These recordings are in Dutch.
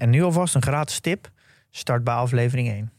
En nu alvast een gratis tip. Start bij aflevering 1.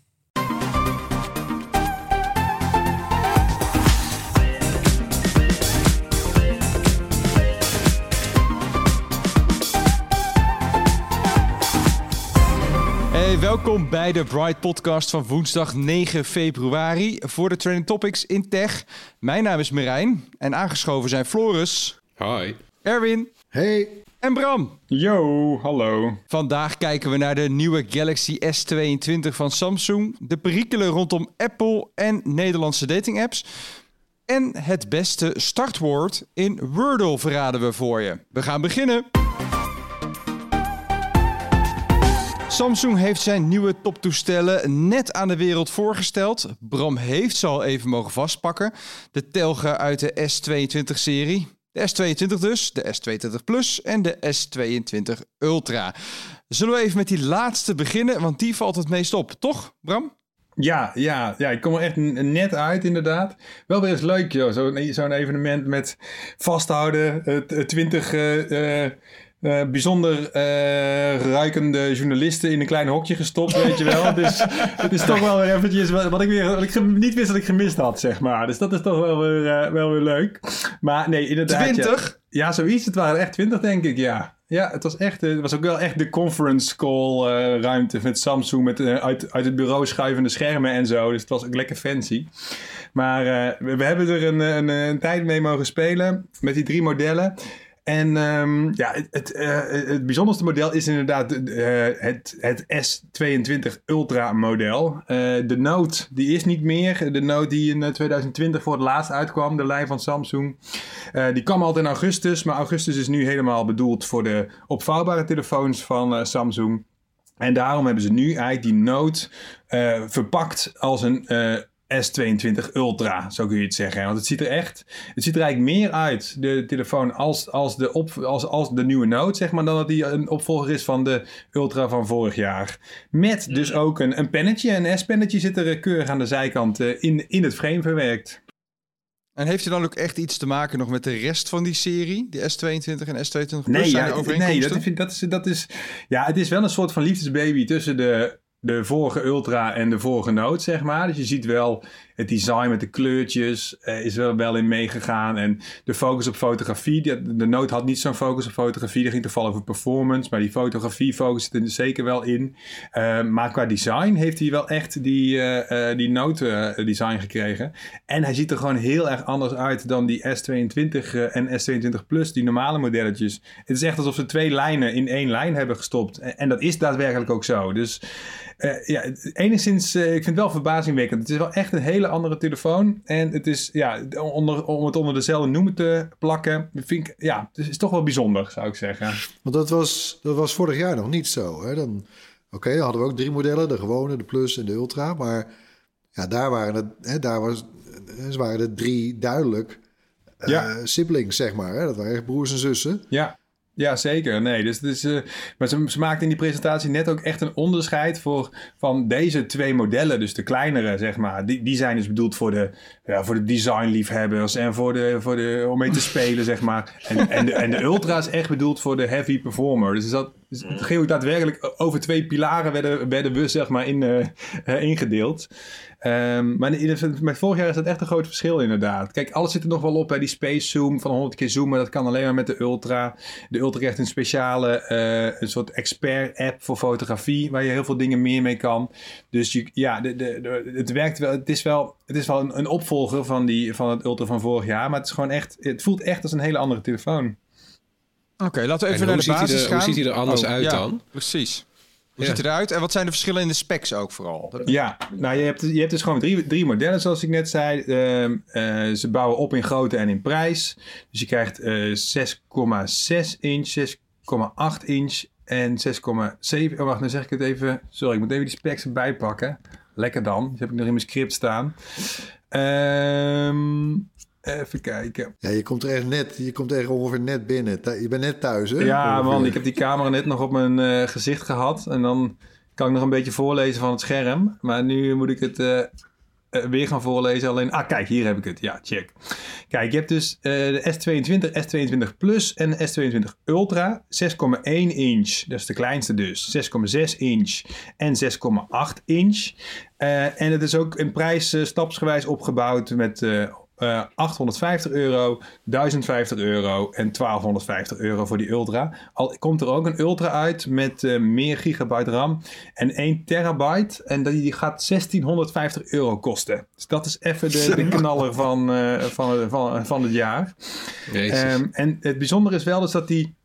Hey, welkom bij de Bright Podcast van woensdag 9 februari voor de Trending Topics in Tech. Mijn naam is Merijn en aangeschoven zijn Floris, Hi. Erwin Hey. En Bram. Yo, hallo. Vandaag kijken we naar de nieuwe Galaxy S22 van Samsung, de perikelen rondom Apple en Nederlandse datingapps. En het beste startwoord in Wordle verraden we voor je. We gaan beginnen. Samsung heeft zijn nieuwe toptoestellen net aan de wereld voorgesteld. Bram heeft ze al even mogen vastpakken. De telgen uit de S22-serie. De S22 dus, de S22 Plus en de S22 Ultra. Zullen we even met die laatste beginnen, want die valt het meest op, toch Bram? Ja, ja, ja, ik kom er echt net uit inderdaad. Wel weer eens leuk joh, zo'n zo'n evenement met vasthouden, eh, t- 20 eh, bijzonder eh, ruikende journalisten in een klein hokje gestopt, weet je wel. Dus het is toch wel weer eventjes wat, wat ik weer wat ik niet wist dat ik gemist had, zeg maar. Dus dat is toch wel weer, eh, wel weer leuk. Maar nee, inderdaad. ja. 20? Ja, zoiets. Het waren echt 20, denk ik, ja. Ja, het was echt, het was ook wel echt de conference call ruimte met Samsung met uit, uit het bureau schuivende schermen en zo. Dus het was ook lekker fancy. Maar we, we hebben er een, een, een tijd mee mogen spelen met die drie modellen. En ehm, ja, het, het, eh, het bijzonderste model is inderdaad eh, het, het S22 Ultra model. Eh, de Note, die is niet meer. De Note die in eh, 2020 voor het laatst uitkwam, de lijn van Samsung. Die kwam altijd in augustus, maar augustus is nu helemaal bedoeld voor de opvouwbare telefoons van Samsung. En daarom hebben ze nu eigenlijk die Note verpakt als een S22 Ultra, zo kun je het zeggen. Want het ziet er echt, het ziet er eigenlijk meer uit, de telefoon, als, als, de, op, als, als de nieuwe Note, zeg maar, dan dat die een opvolger is van de Ultra van vorig jaar. Met dus ook een, een pennetje, een S-pennetje zit er eh, keurig aan de zijkant eh, in, in het frame verwerkt. En heeft er dan ook echt iets te maken nog met de rest van die serie? De S22 en S22 Plus? Nee, ja, nee dat, vind, dat, is, dat is. Ja, het is wel een soort van liefdesbaby tussen de, de vorige Ultra en de vorige Note, zeg maar. Dus je ziet wel het design met de kleurtjes eh, is er wel in meegegaan. En de focus op fotografie. Die, de Note had niet zo'n focus op fotografie. Die ging toch over performance. Maar die fotografie focus zit er zeker wel in. Eh, maar qua design heeft hij wel echt die, eh, die Note eh, design gekregen. En hij ziet er gewoon heel erg anders uit dan die S22 eh, en S22 Plus, die normale modelletjes. Het is echt alsof ze twee lijnen in één lijn hebben gestopt. En, dat is daadwerkelijk ook zo. Dus ja, enigszins, ik vind het wel verbazingwekkend. Het is wel echt een hele andere telefoon. En het is, ja, onder, om het onder dezelfde noemer te plakken, vind ik, ja, het is toch wel bijzonder, zou ik zeggen. Want dat was, dat was vorig jaar nog niet zo. Hè? Dan, Oké, dan hadden we ook drie modellen. De gewone, de Plus en de Ultra. Maar ja, daar waren het, hè, daar was, waren het drie duidelijk eh, Ja. siblings, zeg maar. Hè? Dat waren echt broers en zussen. Ja, ja zeker. Nee, dus, dus, maar ze, ze maakten in die presentatie net ook echt een onderscheid voor van deze twee modellen. Dus de kleinere, zeg maar. Die, die zijn dus bedoeld voor de, ja, voor de designliefhebbers en voor de, voor de, om mee te spelen, zeg maar. En, en, de, en de Ultra is echt bedoeld voor de heavy performer. Dus dat, dus ging ook daadwerkelijk over twee pilaren werden, werden we, zeg maar, in, eh, ingedeeld. Ehm, maar in met vorig jaar is dat echt een groot verschil inderdaad. Kijk, alles zit er nog wel op bij die Space Zoom van 100 keer zoomen. Dat kan alleen maar met de Ultra. De Ultra krijgt een speciale, eh, een soort expert app voor fotografie. Waar je heel veel dingen meer mee kan. Dus je, ja, de, de, de- het werkt wel. Het is wel, het is wel een, een opvolger van, die, van het Ultra van vorig jaar. Maar het is gewoon echt, het voelt echt als een hele andere telefoon. Oké, laten we even En naar de basis er- gaan. hoe ziet hij er anders uit ja, dan? Precies. Hoe ziet hij eruit en wat zijn de verschillen in de specs ook vooral? Ja, nou je hebt, je hebt dus gewoon drie, drie modellen zoals ik net zei. Ehm, eh, ze bouwen op in grootte en in prijs. Dus je krijgt eh 6,6 inch, 6,8 inch en 6,7. Oh, wacht, dan zeg ik het even. Sorry, ik moet even die specs erbij pakken. Lekker dan. Die heb ik nog in mijn script staan. Ehm, even kijken. Ja, je komt er echt net, je komt er ongeveer net binnen. Je bent net thuis, hè? Ja, Ongeveer. man, ik heb die camera net nog op mijn eh, gezicht gehad. En dan kan ik nog een beetje voorlezen van het scherm. Maar nu moet ik het eh, eh, weer gaan voorlezen. Alleen, ah, kijk, hier heb ik het. Ja, check. Kijk, je hebt dus eh, de S22, S22 Plus en S22 Ultra. 6,1 inch, dat is de kleinste dus. 6,6 inch en 6,8 inch. Eh, en het is ook in prijs stapsgewijs opgebouwd met... eh, eh, 850 euro, 1050 euro en 1250 euro voor die Ultra. Al komt er ook een Ultra uit met eh, meer gigabyte RAM en 1 terabyte. En die die gaat 1650 euro kosten. Dus dat is even de, de knaller van, eh, van, van, van het jaar. Ehm, en het bijzondere is wel dus dat die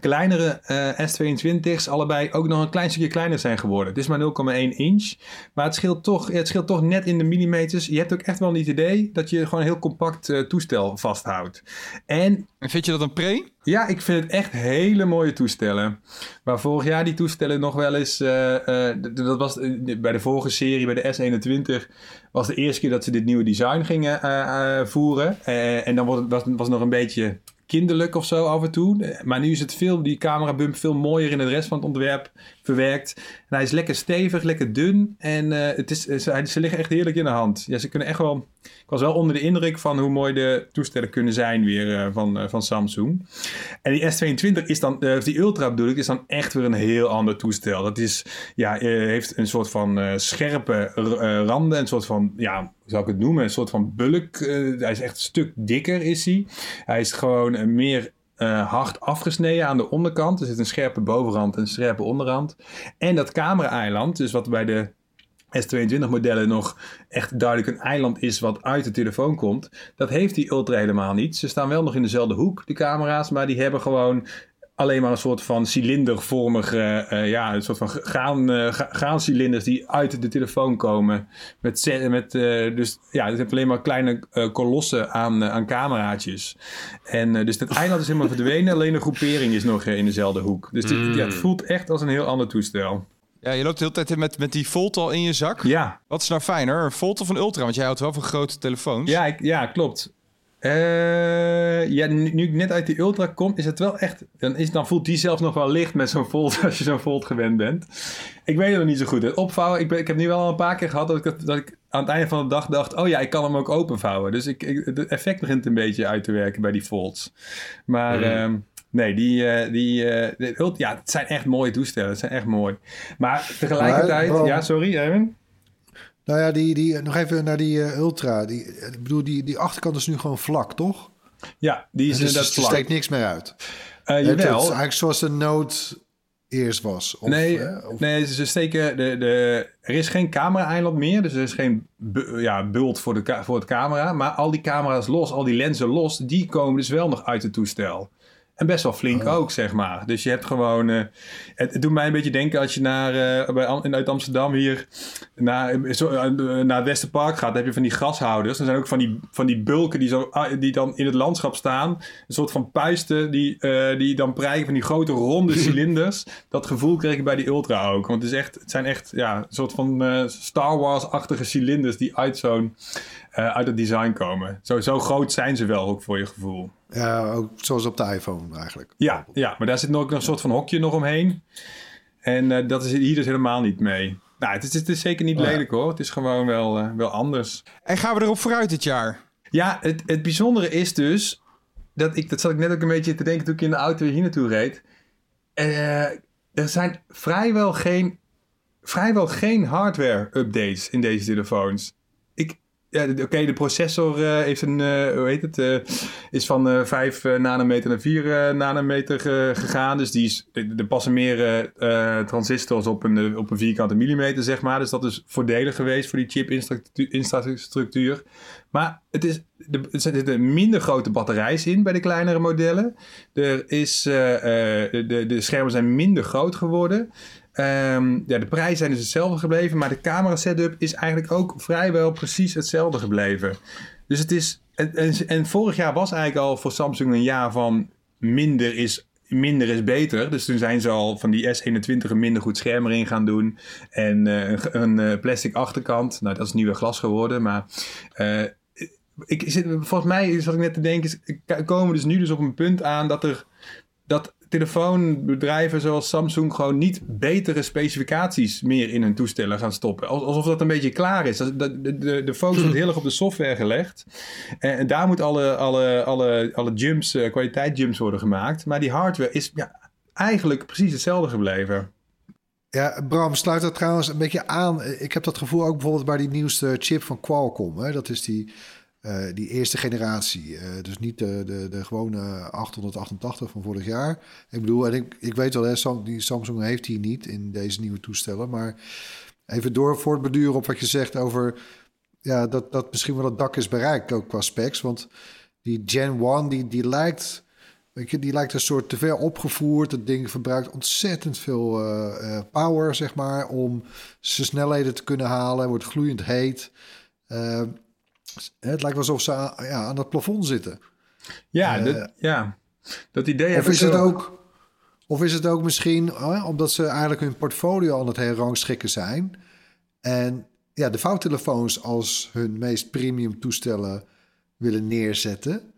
kleinere eh, S22's allebei ook nog een klein stukje kleiner zijn geworden. Het is maar 0,1 inch. Maar het scheelt, toch, het scheelt toch net in de millimeters. Je hebt ook echt wel het idee dat je gewoon een heel compact eh, toestel vasthoudt. En En vind je dat een pre? ja, ik vind het echt hele mooie toestellen. Maar vorig jaar die toestellen nog wel eens... eh, eh, dat was eh, bij de vorige serie, bij de S21... was de eerste keer dat ze dit nieuwe design gingen eh, eh, voeren. Eh, en dan wordt het, was, was het nog een beetje kinderlijk of zo af en toe. Eh, Maar nu is het veel, die camerabump veel mooier in de rest van het ontwerp verwerkt. En hij is lekker stevig, lekker dun. En eh, het is, ze, ze liggen echt heerlijk in de hand. Ja, ze kunnen echt wel... Ik was wel onder de indruk van hoe mooi de toestellen kunnen zijn weer eh, van, eh, van Samsung. En die S22 is dan, eh, die Ultra bedoel ik, is dan echt weer een heel ander toestel. Dat is, ja, eh, heeft een soort van eh, scherpe eh, randen, een soort van, ja, zou ik het noemen? Een soort van bulk. eh, hij is echt een stuk dikker, is hij. Hij is gewoon eh, meer eh, hard afgesneden aan de onderkant. Er zit een scherpe bovenrand en een scherpe onderrand. En dat camera-eiland, dus wat bij de S22-modellen nog echt duidelijk een eiland is wat uit de telefoon komt. Dat heeft die Ultra helemaal niet. Ze staan wel nog in dezelfde hoek, die camera's, maar die hebben gewoon alleen maar een soort van cilindervormige, eh, ja, een soort van gaan, eh, ga- gaancilinders die uit de telefoon komen. Met, met, eh, dus ja, het heeft alleen maar kleine eh, kolossen aan, eh, aan cameraatjes. En eh, dus dat eiland is helemaal verdwenen, alleen de groepering is nog eh, in dezelfde hoek. Dus dit- ja, het voelt echt als een heel ander toestel. Ja, je loopt de hele tijd met, met die Volt al in je zak. Ja, Wat is nou fijner, een Volt of een Ultra? Want jij houdt wel van grote telefoons. Ja, ik, ja klopt. Eh, ja, nu, nu ik net uit die Ultra kom, is het wel echt... Dan, is, dan voelt die zelfs nog wel licht met zo'n Volt als je zo'n Volt gewend bent. Ik weet het nog niet zo goed. Het opvouwen, ik, ben, ik heb nu wel al een paar keer gehad dat ik, dat, dat ik aan het einde van de dag dacht... Oh ja, ik kan hem ook openvouwen. Dus ik, ik, het effect begint een beetje uit te werken bij die Volts. Maar... ehm, Nee, die, eh, die, eh, de Ult- ja, het zijn echt mooie toestellen. Het zijn echt mooi. Maar tegelijkertijd, Maar, ja, sorry, Erwin. Nou ja, die, die, nog even naar die eh, Ultra. Die, ik bedoel, die, die achterkant is nu gewoon vlak, toch? Ja, die is Dus inderdaad er vlak. steekt niks meer uit. Eh, Het is jawel. eigenlijk zoals de Note eerst was. Of, nee, hè, of- nee, ze steken de, de, er is geen camera-eiland meer, dus er is geen bu- ja, bult voor, de, voor het camera. Maar al die camera's los, al die lenzen los, die komen dus wel nog uit het toestel. En best wel flink Oh. ook, zeg maar. Dus je hebt gewoon... eh, het, het doet mij een beetje denken als je naar, eh, bij, Am- uit Amsterdam hier naar, zo, eh, naar het Westerpark gaat. Dan heb je van die grashouders. Er zijn ook van die, van die bulken die, zo, ah, die dan in het landschap staan. Een soort van puisten die, die dan prijken van die grote ronde cilinders. Dat gevoel kreeg ik bij die Ultra ook. Want het, is echt, het zijn echt ja, een soort van Star Wars-achtige cilinders die uit zo'n... uit het design komen. Zo, zo groot zijn ze wel ook voor je gevoel. Ja, ook zoals op de iPhone eigenlijk. Ja, ja, maar daar zit nog ook nog een soort van hokje nog omheen. En eh, dat is hier dus helemaal niet mee. Nou, het is, het is zeker niet Oh ja. lelijk hoor. Het is gewoon wel, eh, wel anders. En gaan we erop vooruit dit jaar? Ja, het, het bijzondere is dus... Dat, ik, dat zat ik net ook een beetje te denken toen ik in de auto hier naartoe reed. Eh, er zijn vrijwel geen, vrijwel geen hardware-updates in deze telefoons. Ja, oké, de processor eh, heeft een, eh, hoe heet het, eh, is van eh 5 nanometer naar 4 eh, nanometer gegaan. Dus die is, er passen meer transistors op een, op een vierkante millimeter, zeg maar. Dus dat is voordelig geweest voor die chip-infrastructuur. Maar het is, er zitten minder grote batterijs in bij de kleinere modellen. Er is, eh, eh, de, de schermen zijn minder groot geworden. Ehm, ja, de prijzen zijn dus hetzelfde gebleven, maar de camera setup is eigenlijk ook vrijwel precies hetzelfde gebleven. Dus het is. En, en, vorig jaar was eigenlijk al voor Samsung een jaar van minder is minder is beter. Dus toen zijn ze al van die S21 een minder goed scherm erin gaan doen. En eh, een, plastic achterkant. Nou, dat is nieuwe glas geworden. Maar ik, volgens mij, zat ik net te denken, komen we dus nu dus op een punt aan dat er dat telefoonbedrijven zoals Samsung gewoon niet betere specificaties meer in hun toestellen gaan stoppen. Als- Alsof dat een beetje klaar is. De, de, de focus wordt heel erg op de software gelegd. En, daar moet alle, alle, alle, alle jumps, eh, kwaliteitsjumps worden gemaakt. Maar die hardware is ja, eigenlijk precies hetzelfde gebleven. Ja, Bram, sluit dat trouwens een beetje aan. Ik heb dat gevoel ook bijvoorbeeld bij die nieuwste chip van Qualcomm. Hè? Dat is die, eh, die eerste generatie. Eh, dus niet de, de, de gewone 888 van vorig jaar. Ik bedoel, en ik, ik weet wel, hè, die Samsung heeft die niet in deze nieuwe toestellen. Maar even door voortbeduren op wat je zegt over... Ja, dat, dat misschien wel het dak is bereikt, ook qua specs. Want die Gen 1, die, die lijkt... Weet je, die lijkt een soort te ver opgevoerd. Het ding verbruikt ontzettend veel eh, power, zeg maar, om zijn snelheden te kunnen halen. Wordt gloeiend heet. Het lijkt wel alsof ze aan, ja, aan het plafond zitten. Ja, Eh, dat, ja. dat idee heb Of ik is, het wel. ook, of is het ook misschien omdat ze eigenlijk hun portfolio aan het herangschikken zijn. En ja, de vouwtelefoons als hun meest premium toestellen willen neerzetten.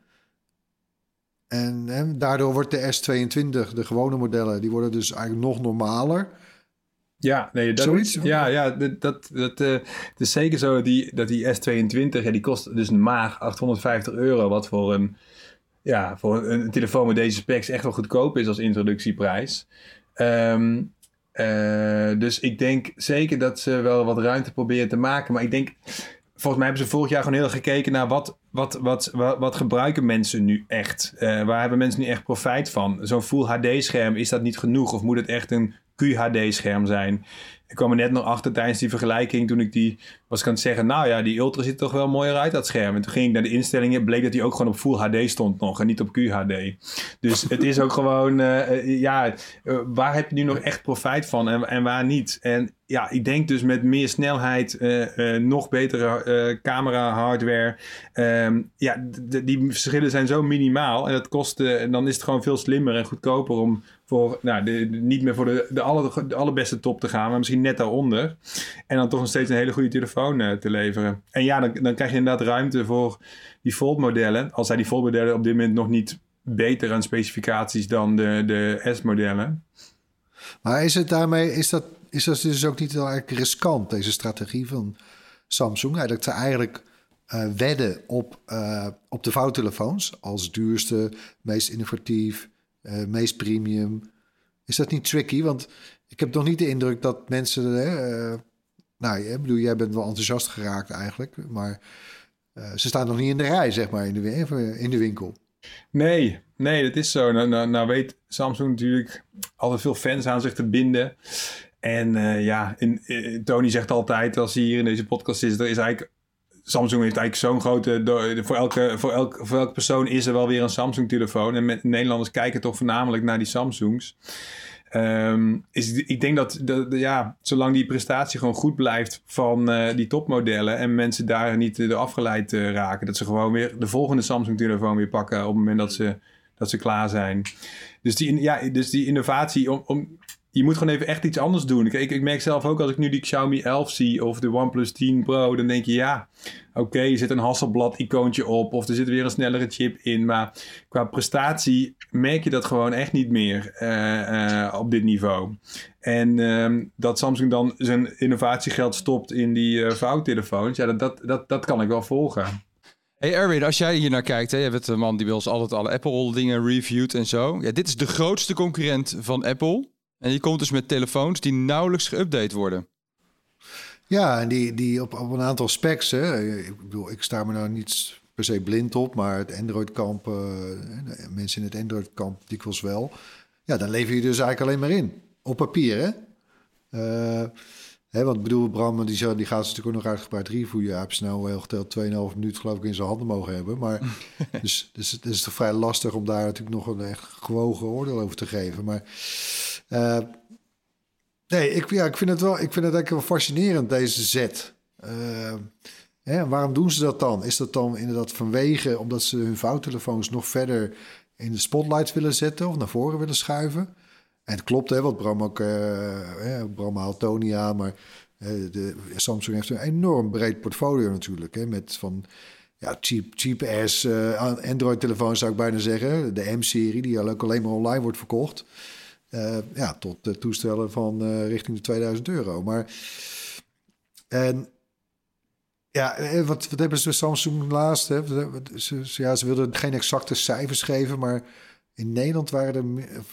En hè, daardoor wordt de S22, de gewone modellen, die worden dus eigenlijk nog normaler. Ja, nee, dat, Zoiets? Ja, ja dat, dat, dat, eh, het is zeker zo die, dat die S22, ja, die kost dus een maag 850 euro. Wat voor een, ja, voor een, een telefoon met deze specs echt wel goedkoop is als introductieprijs. Ehm, eh, dus ik denk zeker dat ze wel wat ruimte proberen te maken. Maar ik denk, volgens mij hebben ze vorig jaar gewoon heel erg gekeken naar wat, wat, wat, wat, wat gebruiken mensen nu echt? Eh, waar hebben mensen nu echt profijt van? Zo'n Full HD-scherm, is dat niet genoeg? Of moet het echt een QHD-scherm zijn? Ik kwam er net nog achter tijdens die vergelijking toen ik die was het zeggen, nou ja, die Ultra ziet toch wel mooier uit, dat scherm. En toen ging ik naar de instellingen, bleek dat die ook gewoon op Full HD stond nog en niet op QHD. Dus het is ook gewoon, eh, eh, ja, eh, waar heb je nu nog echt profijt van en, en waar niet? En ja, ik denk dus met meer snelheid, nog betere camera hardware. Ehm, ja, die verschillen zijn zo minimaal en dat kost, en dan is het gewoon veel slimmer en goedkoper om voor, nou, de, niet meer voor de, de, aller, de allerbeste top te gaan, maar misschien net daaronder. En dan toch nog steeds een hele goede telefoon eh, te leveren. En ja, dan, dan krijg je inderdaad ruimte voor die Fold-modellen. Al zijn die Fold-modellen op dit moment nog niet beter aan specificaties dan de, de S-modellen. Maar is het daarmee, is dat, is dat dus ook niet heel erg riskant, deze strategie van Samsung? Dat ze eigenlijk eh, wedden op, eh, op de vouwtelefoons als duurste, meest innovatief, eh, meest premium. Is dat niet tricky? Want ik heb nog niet de indruk dat mensen. Eh, nou, bedoel, jij bent wel enthousiast geraakt eigenlijk, maar eh, ze staan nog niet in de rij, zeg maar, in de, in de winkel. Nee, nee, dat is zo. Nou, nou, nou weet Samsung natuurlijk altijd veel fans aan zich te binden. En ja, in, Tony zegt altijd als hij hier in deze podcast is, er is eigenlijk Samsung heeft eigenlijk zo'n grote. Voor elke, voor, elke, voor elke persoon is er wel weer een Samsung-telefoon. En Nederlanders kijken toch voornamelijk naar die Samsungs. Ehm, is, ik denk dat, ja, zolang die prestatie gewoon goed blijft van eh, die topmodellen. en mensen daar niet uh, afgeleid eh, raken. dat ze gewoon weer de volgende Samsung-telefoon weer pakken. op het moment dat ze, dat ze klaar zijn. Dus die, ja, dus die innovatie. Om, om, je moet gewoon even echt iets anders doen. Ik, ik, merk zelf ook als ik nu die Xiaomi 11 zie of de OnePlus 10 Pro, dan denk je ja, oké, er zit een Hasselblad-icoontje op of er zit weer een snellere chip in. Maar qua prestatie merk je dat gewoon echt niet meer uh, uh, op dit niveau. En uh, dat Samsung dan zijn innovatiegeld stopt in die uh, vouwtelefoons, ja, dat, dat, dat, kan ik wel volgen. Hey Erwin, als jij hier naar kijkt, hè, je bent een man die bij ons altijd alle Apple-dingen reviewt en zo. Ja, dit is de grootste concurrent van Apple. En die komt dus met telefoons die nauwelijks geüpdate worden. Ja, en die, die op, op een aantal specs. Hè. Ik bedoel, ik sta me nou niet per se blind op, maar het Android-kamp, uh, mensen in het Android-kamp dikwijls wel. Ja, dan lever je dus eigenlijk alleen maar in. Op papier, hè? Uh, hè want ik bedoel, Bram, die, die gaat natuurlijk ook nog uitgebreid reviewen. Je nou heel geteld 2,5 minuut geloof ik in zijn handen mogen hebben. Maar dus, dus het is toch vrij lastig om daar natuurlijk nog een echt gewogen oordeel over te geven. Maar uh, nee, ik, ja, ik vind het wel, ik vind het eigenlijk wel fascinerend, deze zet. Uh, hè, waarom doen ze dat dan? Is dat dan inderdaad vanwege, omdat ze hun vouwtelefoons nog verder in de spotlights willen zetten of naar voren willen schuiven. En het klopt, hè, wat Bram ook, eh, eh, Bram haalt Tony aan, maar eh, de, Samsung heeft een enorm breed portfolio natuurlijk, hè, met van ja, cheap, cheap ass eh, Android-telefoons zou ik bijna zeggen, de M-serie die ook alleen maar online wordt verkocht, Eh, ja, tot de toestellen van eh, richting de 2000 euro. Maar en ja, eh, wat, wat hebben ze Samsung laatst? Hè? Ze, ja, ze wilden geen exacte cijfers geven, maar in Nederland waren er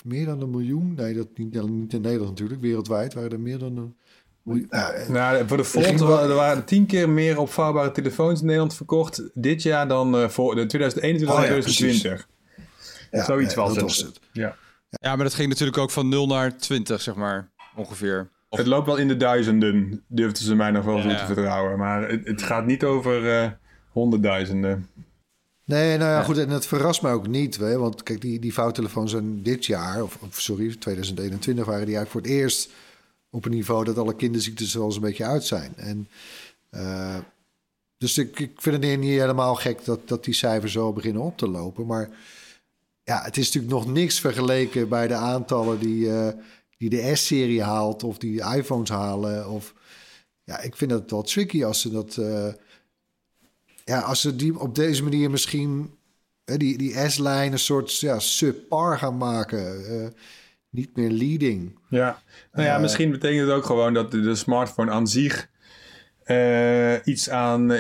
meer, dan een miljoen. Nee, dat niet, niet in Nederland natuurlijk. Wereldwijd waren er meer dan een miljoen. Nou, voor de wel- er waren tien keer meer opvouwbare telefoons in Nederland verkocht dit jaar dan voor de 2021 Oh en ja, 2020. ja, zoiets was het. was het. Ja. Ja, maar dat ging natuurlijk ook van 0 naar 20, zeg maar. Ongeveer. Of- Het loopt wel in de duizenden, durfden ze mij nog wel Ja. te vertrouwen. Maar het, het gaat niet over eh, honderdduizenden. Nee, nou ja, goed. En het verrast me ook niet. Hè, want kijk, die, die vouwtelefoons zijn dit jaar, of, of sorry, 2021 waren die eigenlijk voor het eerst op een niveau dat alle kinderziektes er wel eens een beetje uit zijn. En, eh, dus ik, ik vind het niet helemaal gek dat, dat die cijfers zo beginnen op te lopen. Maar ja, het is natuurlijk nog niks vergeleken bij de aantallen die, eh, die de S-serie haalt of die iPhones halen. Of, ja, ik vind het wel tricky als ze dat... eh, ja, als ze die op deze manier misschien hè, die, die S-lijn een soort ja, subpar gaan maken. eh, niet meer leading. Ja, nou ja, misschien betekent het ook gewoon dat de, de smartphone aan zich iets, aan,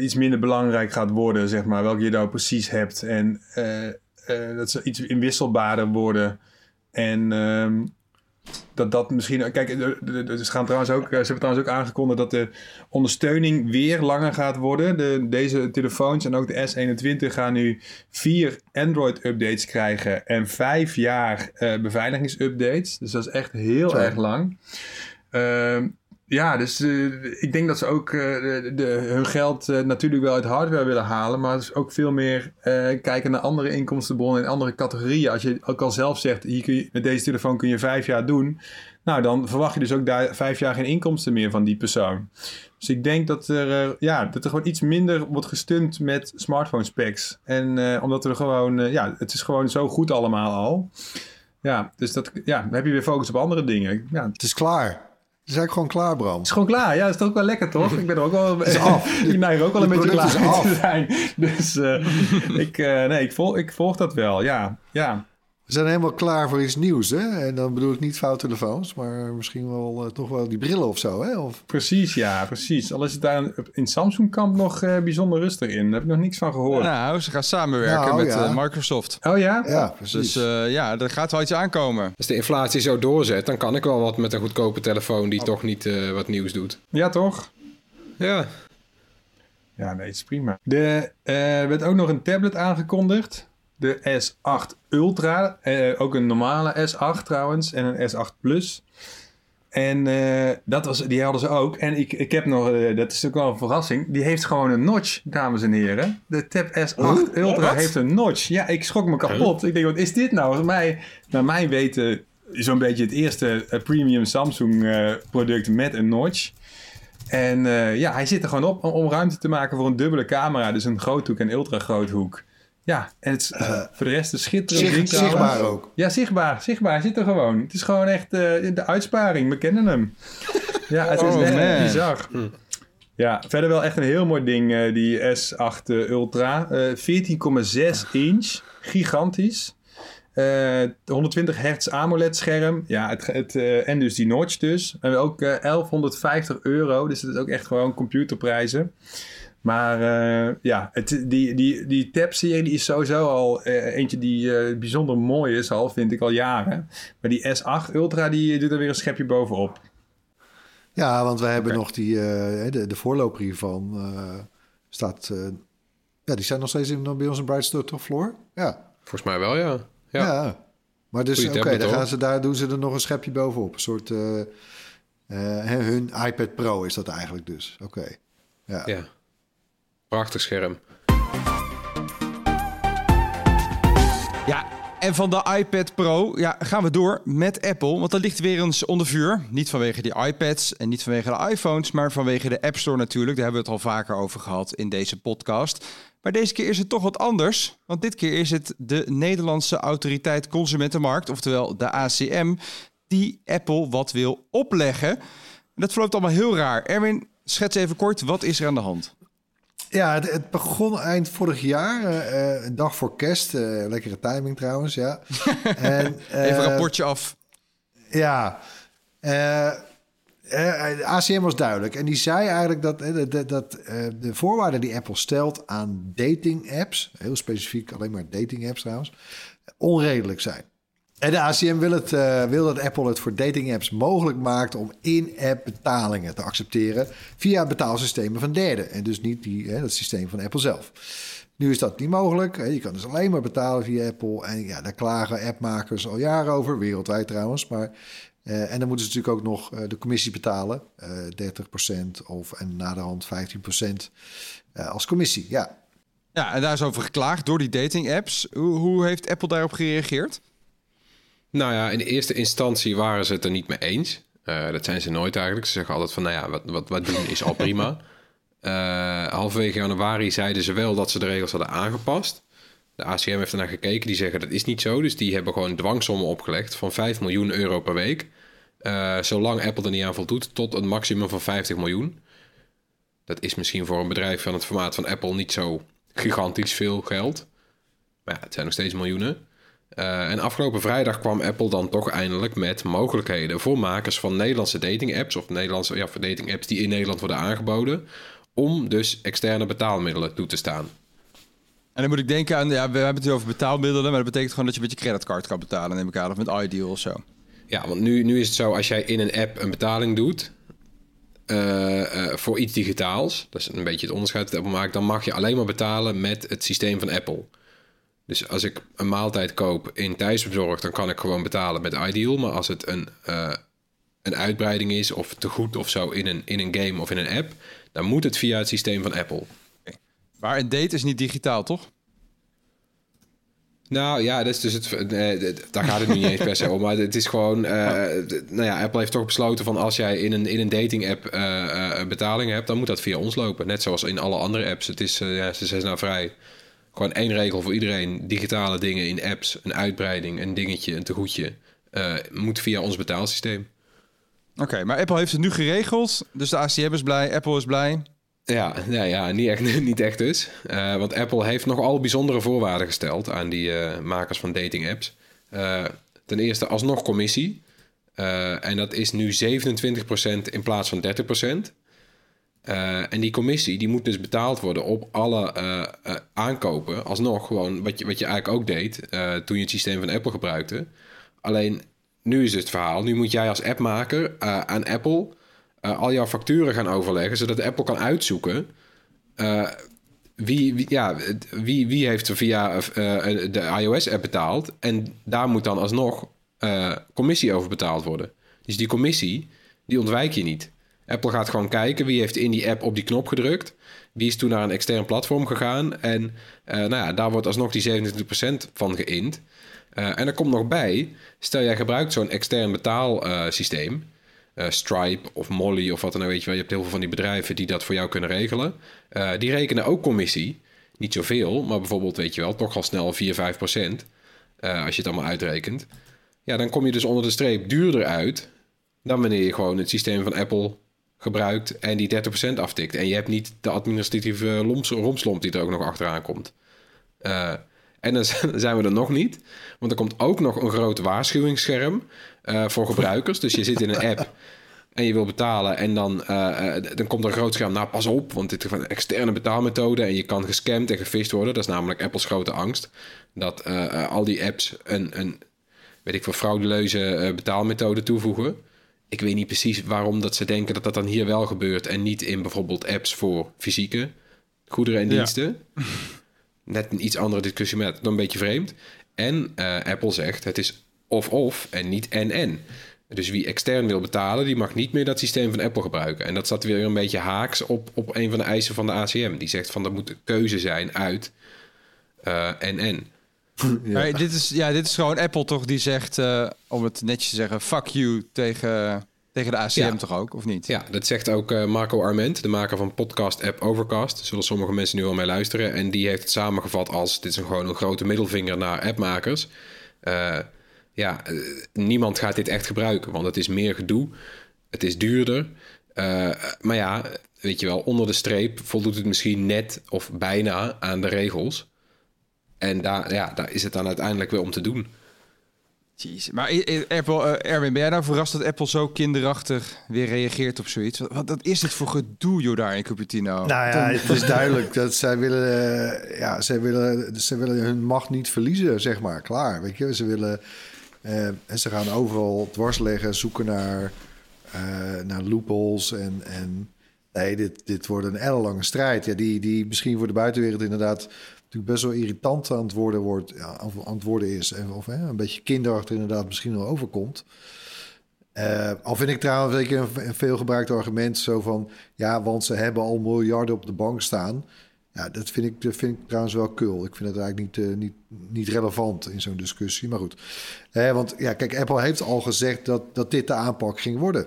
iets minder belangrijk gaat worden, zeg maar, welke je nou precies hebt. En eh, eh, dat ze iets inwisselbaarder worden. En ehm, dat dat misschien... Kijk, ze, gaan trouwens ook, ze hebben trouwens ook aangekondigd dat de ondersteuning weer langer gaat worden. De, deze telefoons en ook de S21 gaan nu vier Android-updates krijgen en vijf jaar eh, beveiligingsupdates. Dus dat is echt heel erg lang. Ehm, ja, dus eh, ik denk dat ze ook eh, de, hun geld eh, natuurlijk wel uit hardware willen halen, maar ook veel meer kijken naar andere inkomstenbronnen in andere categorieën. Als je ook al zelf zegt, hier kun je, met deze telefoon kun je vijf jaar doen, nou dan verwacht je dus ook daar vijf jaar geen inkomsten meer van die persoon. Dus ik denk dat er, ja, dat er gewoon iets minder wordt gestund met smartphone specs. En omdat er gewoon, ja, het is gewoon zo goed allemaal al. Ja, dus dat, ja, dan heb je weer focus op andere dingen. Ja, Het is klaar. Is eigenlijk gewoon klaar, Bram. het is gewoon klaar. Ja, dat is toch ook wel lekker, toch? Ik ben er ook wel... is af. ik neig ook wel een beetje klaar te zijn. Dus eh, ik, eh, nee, ik, volg, ik volg dat wel. Ja, ja. We zijn helemaal klaar voor iets nieuws, hè? En dan bedoel ik niet vouwtelefoons, maar misschien wel eh, toch wel die brillen of zo, hè? Of, Precies, ja, precies. Al is het daar in Samsung-kamp nog eh, bijzonder rustig in. Daar heb ik nog niks van gehoord. Nou, ze gaan samenwerken Nou, met ja. eh, Microsoft. Oh ja? ja, precies. Dus eh, ja, er gaat wel iets aankomen. Als de inflatie zo doorzet, dan kan ik wel wat met een goedkope telefoon die toch niet eh, wat nieuws doet. Ja, toch? Ja, Ja, nee, het is prima. Er werd ook nog een tablet aangekondigd. De S8 Ultra. Eh, ook een normale S8 trouwens. En een S8 Plus. En eh, dat was, die hadden ze ook. En ik, ik heb nog, eh, dat is ook wel een verrassing. Die heeft gewoon een notch, dames en heren. De Tab S8 Ultra heeft een notch. Ja, ik schrok me kapot. Ik denk, wat is dit nou? Mij, naar mijn weten, zo'n beetje het eerste premium Samsung product met een notch. En ja, hij zit er gewoon op om, om ruimte te maken voor een dubbele camera. Dus een groothoek en ultra groothoek. Ja, en het is eh, voor de rest een schitterend Zich- ding trouwens. zichtbaar ook. Ja, zichtbaar. Zichtbaar. Hij zit er gewoon. Het is gewoon echt eh, de uitsparing. We kennen hem. Ja, het is Oh, echt man. bizar. Ja, verder wel echt een heel mooi ding, eh, die S8 Ultra. Eh 14,6 inch. Gigantisch. Eh 120 hertz AMOLED scherm. Ja, het, het, eh, en dus die notch dus. En ook eh 1150 euro. Dus dat is ook echt gewoon computerprijzen. Maar eh, ja, het, die, die, die Tab-serie die is sowieso al eh, eentje die eh, bijzonder mooi is al, vind ik al jaren. Maar die S8 Ultra die doet er weer een schepje bovenop. Ja, want wij hebben nog die, eh, de, de voorloper hiervan. eh, staat, eh, ja, die zijn nog steeds in, bij ons in Brightstore, toch, Floor? Ja. volgens mij wel, ja. Ja. Ja, Maar dus, oké, hoor. gaan ze daar doen ze er nog een schepje bovenop. Een soort, hè, hun iPad Pro is dat eigenlijk dus. Oké. Ja. ja. Prachtig scherm. Ja, En van de iPad Pro ja, gaan we door met Apple. Want dat ligt weer eens onder vuur. Niet vanwege die iPads en niet vanwege de iPhones, maar vanwege de App Store natuurlijk. Daar hebben we het al vaker over gehad in deze podcast. Maar deze keer is het toch wat anders. Want dit keer is het de Nederlandse Autoriteit Consumentenmarkt, oftewel de ACM, die Apple wat wil opleggen. Dat verloopt allemaal heel raar. Erwin, schets even kort, wat is er aan de hand? Ja, het, het begon eind vorig jaar, eh, eh, een dag voor kerst. eh, lekkere timing trouwens, ja. en, Even een rapportje af. Ja, ACM was duidelijk. En die zei eigenlijk dat, dat, dat de voorwaarden die Apple stelt aan dating apps, heel specifiek alleen maar dating apps trouwens, onredelijk zijn. En de ACM wil, het, eh, wil dat Apple het voor dating apps mogelijk maakt om in-app betalingen te accepteren via betaalsystemen van derden. En dus niet die, hè, dat systeem van Apple zelf. Nu is dat niet mogelijk. Je kan dus alleen maar betalen via Apple. En ja, daar klagen appmakers al jaren over, wereldwijd trouwens. Maar, eh, en dan moeten ze natuurlijk ook nog eh, de commissie betalen. eh 30% of en naderhand 15% eh, als commissie. Ja, Ja, en daar is over geklaagd door die dating apps. Hoe, hoe heeft Apple daarop gereageerd? Nou ja, in de eerste instantie waren ze het er niet mee eens. Eh, dat zijn ze nooit eigenlijk. Ze zeggen altijd van, nou ja, wat, wat, wat doen is al prima. Eh, halverwege januari zeiden ze wel dat ze de regels hadden aangepast. De ACM heeft ernaar gekeken. Die zeggen dat is niet zo. Dus die hebben gewoon dwangsommen opgelegd van 5 miljoen euro per week. Eh, zolang Apple er niet aan voldoet, tot een maximum van 50 miljoen. Dat is misschien voor een bedrijf van het formaat van Apple niet zo gigantisch veel geld. Maar ja, het zijn nog steeds miljoenen. Eh, en afgelopen vrijdag kwam Apple dan toch eindelijk met mogelijkheden voor makers van Nederlandse dating apps of Nederlandse ja, dating apps die in Nederland worden aangeboden, om dus externe betaalmiddelen toe te staan. En dan moet ik denken aan, ja, we hebben het over betaalmiddelen, maar dat betekent gewoon dat je met je creditcard kan betalen, neem ik aan, of met iDeal of zo. Ja, want nu, nu is het zo, als jij in een app een betaling doet eh, eh, voor iets digitaals, dat is een beetje het onderscheid dat Apple maakt, dan mag je alleen maar betalen met het systeem van Apple. Dus als ik een maaltijd koop in thuisbezorg, dan kan ik gewoon betalen met iDeal. Maar als het een, eh, een uitbreiding is of te goed of zo in een, in een game of in een app, dan moet het via het systeem van Apple. Maar een date is niet digitaal, toch? Nou ja, dat is dus het, daar gaat het nu niet eens per se om. Maar het is gewoon, d- nou ja, Apple heeft toch besloten van als jij in een, in een dating app eh, eh, betalingen hebt, dan moet dat via ons lopen. Net zoals in alle andere apps. Het is, ja, ze zijn nou vrij. Gewoon één regel voor iedereen. Digitale dingen in apps, een uitbreiding, een dingetje, een tegoedje, eh, moet via ons betaalsysteem. Oké, maar Apple heeft het nu geregeld, dus de ACM is blij, Apple is blij. Ja, ja, ja niet, echt, niet echt dus. Eh, want Apple heeft nogal bijzondere voorwaarden gesteld aan die eh, makers van dating apps. Ten eerste alsnog commissie. En dat is nu 27% in plaats van 30%. Eh, en die commissie die moet dus betaald worden op alle eh, eh, aankopen. Alsnog gewoon wat je, wat je eigenlijk ook deed toen je het systeem van Apple gebruikte. Alleen nu is het verhaal. Nu moet jij als appmaker aan Apple al jouw facturen gaan overleggen, zodat Apple kan uitzoeken wie, ja, wie, wie heeft via de iOS-app betaald. En daar moet dan alsnog commissie over betaald worden. Dus die commissie, die ontwijk je niet. Apple gaat gewoon kijken wie heeft in die app op die knop gedrukt. Wie is toen naar een extern platform gegaan. En eh, nou ja, daar wordt alsnog die 27% van geïnd. Eh, en er komt nog bij, stel jij gebruikt zo'n extern betaalsysteem, eh, Stripe of Molly of wat dan ook, weet je wel. Je hebt heel veel van die bedrijven die dat voor jou kunnen regelen. Die rekenen ook commissie. Niet zoveel, maar bijvoorbeeld, weet je wel, toch al snel 4, 5 procent. als je het allemaal uitrekent. Ja, dan kom je dus onder de streep duurder uit dan wanneer je gewoon het systeem van Apple gebruikt en die 30% aftikt. En je hebt niet de administratieve loms, romslomp die er ook nog achteraan komt. Eh, en dan zijn we er nog niet. Want er komt ook nog een groot waarschuwingsscherm eh, voor gebruikers. Dus je zit in een app en je wil betalen. En dan, eh, dan komt er een groot scherm. Nou, pas op, want dit is een externe betaalmethode. En je kan gescamd en gefisht worden. Dat is namelijk Apples grote angst. Dat al die apps een, een weet ik veel, frauduleuze eh, betaalmethode toevoegen. Ik weet niet precies waarom dat ze denken dat dat dan hier wel gebeurt. En niet in bijvoorbeeld apps voor fysieke goederen en Ja. diensten. Net een iets andere discussie, maar dan een beetje vreemd. En eh, Apple zegt het is of-of en niet en-en. Dus wie extern wil betalen, die mag niet meer dat systeem van Apple gebruiken. En dat staat weer een beetje haaks op, op een van de eisen van de ACM. Die zegt van er moet een keuze zijn uit eh, en-en. Ja. Maar dit, is, ja, dit is gewoon Apple toch die zegt, eh, om het netjes te zeggen, fuck you tegen, tegen de ACM Ja. toch ook, of niet? Ja, dat zegt ook eh, Marco Arment, de maker van podcast-app Overcast. Daar zullen sommige mensen nu al mee luisteren. En die heeft het samengevat als... dit is een, gewoon een grote middelvinger naar appmakers. Eh, ja, niemand gaat dit echt gebruiken, want het is meer gedoe. Het is duurder. Eh, maar ja, weet je wel, onder de streep voldoet het misschien net of bijna aan de regels. En daar, ja, daar is het dan uiteindelijk weer om te doen. Jeez. Maar Apple, eh, Erwin, ben jij nou verrast dat Apple zo kinderachtig weer reageert op zoiets? Wat, wat, wat is dit voor gedoe, joh, daar in Cupertino? Nou ja, het is duidelijk dat zij willen, eh, ja, zij willen, zij willen hun macht niet verliezen, zeg maar. Klaar, weet je. Ze willen, eh, en ze gaan overal dwars leggen, zoeken naar, eh, naar loopholes en, en nee, dit, dit wordt een ellenlange strijd. Ja, die, die misschien voor de buitenwereld inderdaad natuurlijk best wel irritant aan het worden, wordt, ja, aan het is. En, of hè, een beetje kinderachtig inderdaad misschien wel overkomt. Eh, al vind ik trouwens je, een, een veelgebruikt argument zo van... ja, want ze hebben al miljarden op de bank staan. Ja, dat vind ik, dat vind ik trouwens wel kul. Ik vind het eigenlijk niet, eh, niet, niet relevant in zo'n discussie. Maar goed. Eh, want ja, kijk, Apple heeft al gezegd dat, dat dit de aanpak ging worden.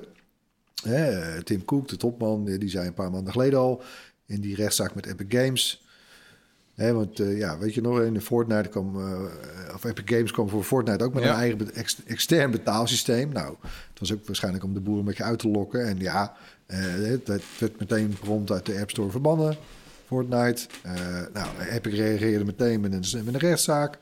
Tim Cook, de topman, die zei een paar maanden geleden al... in die rechtszaak met Epic Games... Want eh, ja, weet je nog, in de Fortnite kwam, eh, of Epic Games kwam voor Fortnite ook met Ja. een eigen ex- extern betaalsysteem. Nou, het was ook waarschijnlijk om de boeren een beetje uit te lokken. En ja, eh, het werd, werd meteen prompt uit de App Store verbannen, Fortnite. Nou, Epic reageerde meteen met een, met een rechtszaak.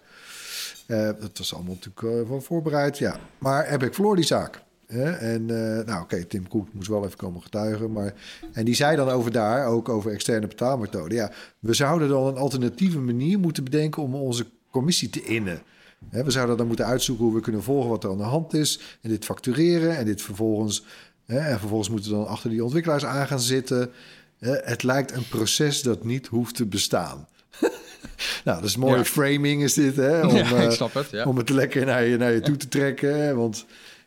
Dat was allemaal natuurlijk van voorbereid, ja. Maar Epic verloor die zaak. Hè? En eh, nou, oké, Tim Cook moest wel even komen getuigen. Maar, en die zei dan over daar, ook over externe betaalmethoden. Ja, we zouden dan een alternatieve manier moeten bedenken om onze commissie te innen. Hè, we zouden dan moeten uitzoeken hoe we kunnen volgen wat er aan de hand is. En dit factureren en dit vervolgens. Hè, en vervolgens moeten we dan achter die ontwikkelaars aan gaan zitten. Hè, het lijkt een proces dat niet hoeft te bestaan. nou, dat is mooie Ja. framing is dit. Hè, om, ja, ik eh, snap het. Ja. om het lekker naar je, naar je toe te trekken. Want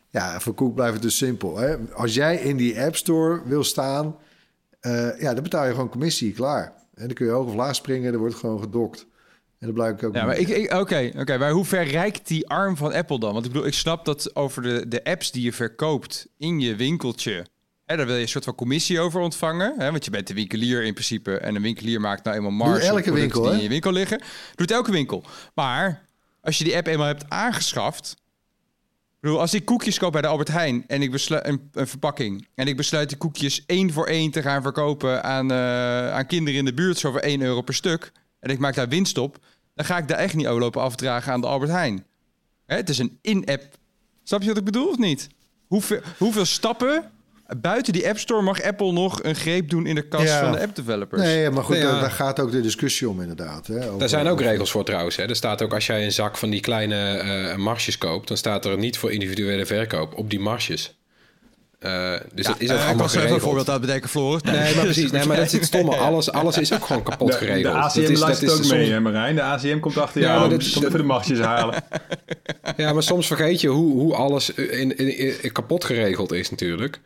ja, voor Koek blijft het dus simpel. Hè? Als jij in die App Store wil staan, eh, ja, dan betaal je gewoon commissie, klaar. En dan kun je hoog of laag springen, er wordt gewoon gedokt. En dat blijkt ook Ja, maar ik, ik, oké, oké, maar hoe ver reikt die arm van Apple dan? Want ik bedoel, ik snap dat over de, de apps die je verkoopt in je winkeltje, hè, daar wil je een soort van commissie over ontvangen. Hè, want je bent de winkelier in principe en een winkelier maakt nou eenmaal marge. op elke winkel, die in je winkel liggen. Doet elke winkel. Maar als je die app eenmaal hebt aangeschaft, ik bedoel, als ik koekjes koop bij de Albert Heijn en ik besluit een, verpakking en ik besluit die koekjes één voor één te gaan verkopen aan, eh, aan kinderen in de buurt, zo voor 1 euro per stuk, en ik maak daar winst op, dan ga ik daar echt niet lopen afdragen aan de Albert Heijn. Hè, het is een in-app. Snap je wat ik bedoel of niet? Hoeveel, hoeveel stappen buiten die App Store mag Apple nog een greep doen in de kast Ja. van de app-developers? Nee, maar goed, Nee, ja. daar, daar gaat ook de discussie om inderdaad. Hè, over- Daar zijn ook regels voor trouwens. Hè. Er staat ook als jij een zak van die kleine eh marsjes koopt, dan staat er niet voor individuele verkoop op die marsjes. Eh, dus dat is ook Eh, ik was er even een voorbeeld aan bedenken, Floris. Nee, maar precies. Nee, maar dat is het stomme. Alles, alles is ook gewoon kapot geregeld. de ACM Dat is- dat luistert is ook soms- mee, hè Marijn? De ACM komt achter Ja, jou. maar Ja, dat- komt even de machtjes halen. Ja, maar soms vergeet je hoe, hoe alles in, in, in- kapot geregeld is natuurlijk.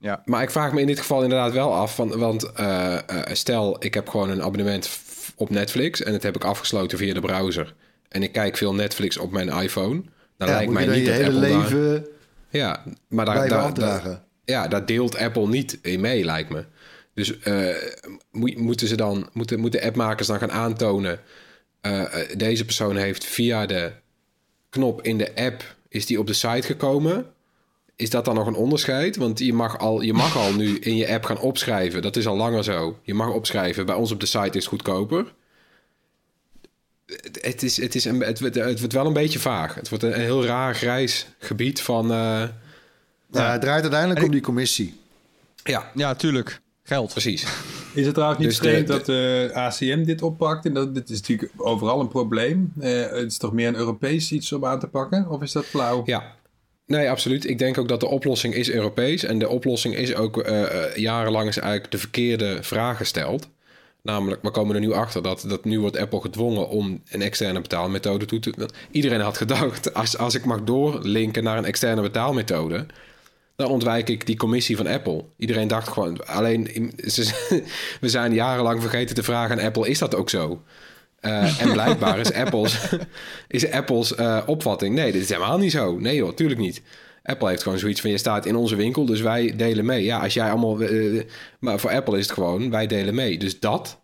Ja. Maar ik vraag me in dit geval inderdaad wel af. Van, want eh, eh, stel, ik heb gewoon een abonnement op Netflix... en dat heb ik afgesloten via de browser. En ik kijk veel Netflix op mijn iPhone. Dan ja, lijkt moet mij niet je dat hele Apple daar- leven Ja, maar daar, ja, daar deelt Apple niet in mee, lijkt me. Dus eh, moet- moeten ze dan, moeten, moeten appmakers dan gaan aantonen... deze persoon heeft via de knop in de app... is die op de site gekomen... Is dat dan nog een onderscheid? Want je mag, al, je mag al nu in je app gaan opschrijven. Dat is al langer zo. Je mag opschrijven. Bij ons op de site is het goedkoper. Het, het is, het, is een, het, wordt- het wordt wel een beetje vaag. Het wordt een, een heel raar grijs gebied van... eh, Ja, het draait uiteindelijk En om die commissie. ja, Ja, tuurlijk. Geld. precies. Is het trouwens niet Dus vreemd dat de ACM dit oppakt? En dat, dit is natuurlijk overal een probleem. Eh, het is toch meer een Europees iets om aan te pakken? Of is dat flauw? Ja. Nee, absoluut. Ik denk ook dat de oplossing is Europees. En de oplossing is ook eh, eh, jarenlang is eigenlijk de verkeerde vraag gesteld. Namelijk, we komen er nu achter dat, dat nu wordt Apple gedwongen om een externe betaalmethode toe te... Iedereen had gedacht, als, als ik mag doorlinken naar een externe betaalmethode... dan ontwijk ik die commissie van Apple. Iedereen dacht gewoon, alleen... we zijn jarenlang vergeten te vragen aan Apple, is dat ook zo? Eh, en blijkbaar is Apple's, is Apple's eh, opvatting... nee, dit is helemaal niet zo. Nee joh, tuurlijk niet. Apple heeft gewoon zoiets van... je staat in onze winkel, dus wij delen mee. Ja, als jij allemaal... eh, maar voor Apple is het gewoon, wij delen mee. Dus dat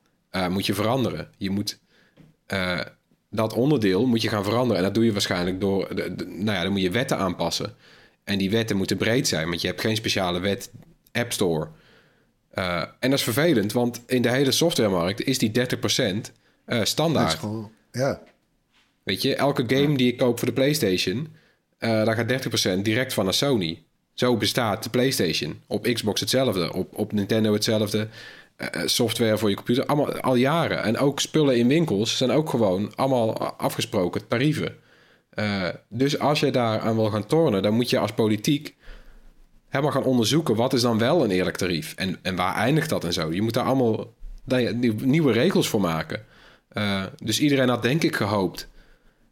moet je veranderen. Je moet... dat onderdeel moet je gaan veranderen. En dat doe je waarschijnlijk door... De, nou ja, dan moet je wetten aanpassen. En die wetten moeten breed zijn, want je hebt geen speciale wet App Store. En dat is vervelend, want in de hele softwaremarkt is die 30% eh, standaard. gewoon, ja. Weet je, elke game die ik koop voor de PlayStation, eh daar gaat 30% direct van naar Sony. Zo bestaat de PlayStation. Op Xbox hetzelfde, op, op Nintendo hetzelfde. Eh, software voor je computer, allemaal al jaren. En ook spullen in winkels zijn ook gewoon allemaal afgesproken tarieven. Dus als je daar aan wil gaan tornen, dan moet je als politiek helemaal gaan onderzoeken wat is dan wel een eerlijk tarief en, en waar eindigt dat en zo. Je moet daar allemaal nieuwe regels voor maken. Eh, dus iedereen had denk ik gehoopt.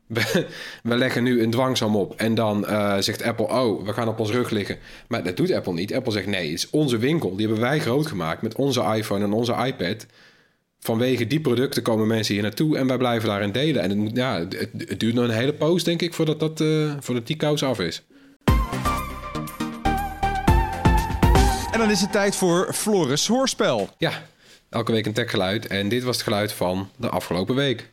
We, we leggen nu een dwangsom op en dan eh, zegt Apple, oh, we gaan op ons rug liggen. Maar dat doet Apple niet. Apple zegt, nee, het is onze winkel. Die hebben wij groot gemaakt met onze iPhone en onze iPad. Vanwege die producten komen mensen hier naartoe en wij blijven daarin delen. En het, ja, het, het duurt nog een hele poos, denk ik, voordat, dat, eh, voordat die kous af is. En dan is het tijd voor Floris Hoorspel. Ja, elke week een techgeluid. En dit was het geluid van de afgelopen week.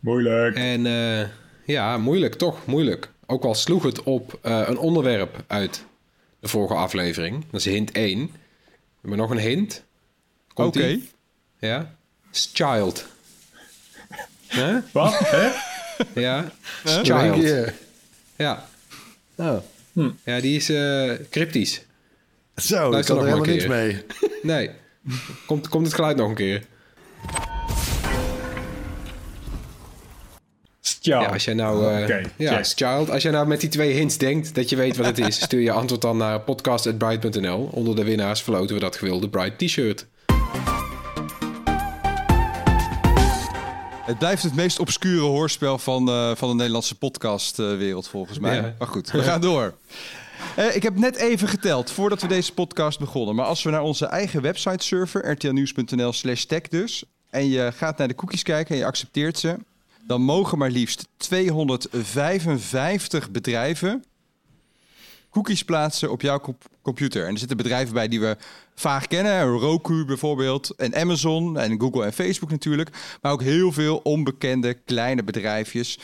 Moeilijk. En eh, ja, moeilijk, toch? Moeilijk. Ook al sloeg het op eh, een onderwerp uit de vorige aflevering. Dat is hint 1. We hebben nog een hint. Oké. Komt-ie? Ja? Child. Huh? Wat? Hè? Ja? Child. Ja. Oh. ja, die is eh, cryptisch. Zo, ik Luister kan er nog helemaal niks mee. Nee. Komt, komt het geluid nog een keer? Ja, als jij nou... eh, Oké, ja, child. Als jij nou met die twee hints denkt dat je weet wat het is... stuur je antwoord dan naar podcast.bright.nl. Onder de winnaars verloten we dat gewilde Bright t-shirt. Het blijft het meest obscure hoorspel van, eh, van de Nederlandse podcastwereld, volgens mij. Ja. Maar goed, we gaan door. Eh, ik heb net even geteld voordat we deze podcast begonnen. Maar als we naar onze eigen website surfen, rtlnieuws.nl slash tech dus... en je gaat naar de cookies kijken en je accepteert ze... dan mogen maar liefst 255 bedrijven cookies plaatsen op jouw comp- computer. En er zitten bedrijven bij die we vaag kennen. Roku bijvoorbeeld. En Amazon en Google en Facebook natuurlijk. Maar ook heel veel onbekende kleine bedrijfjes...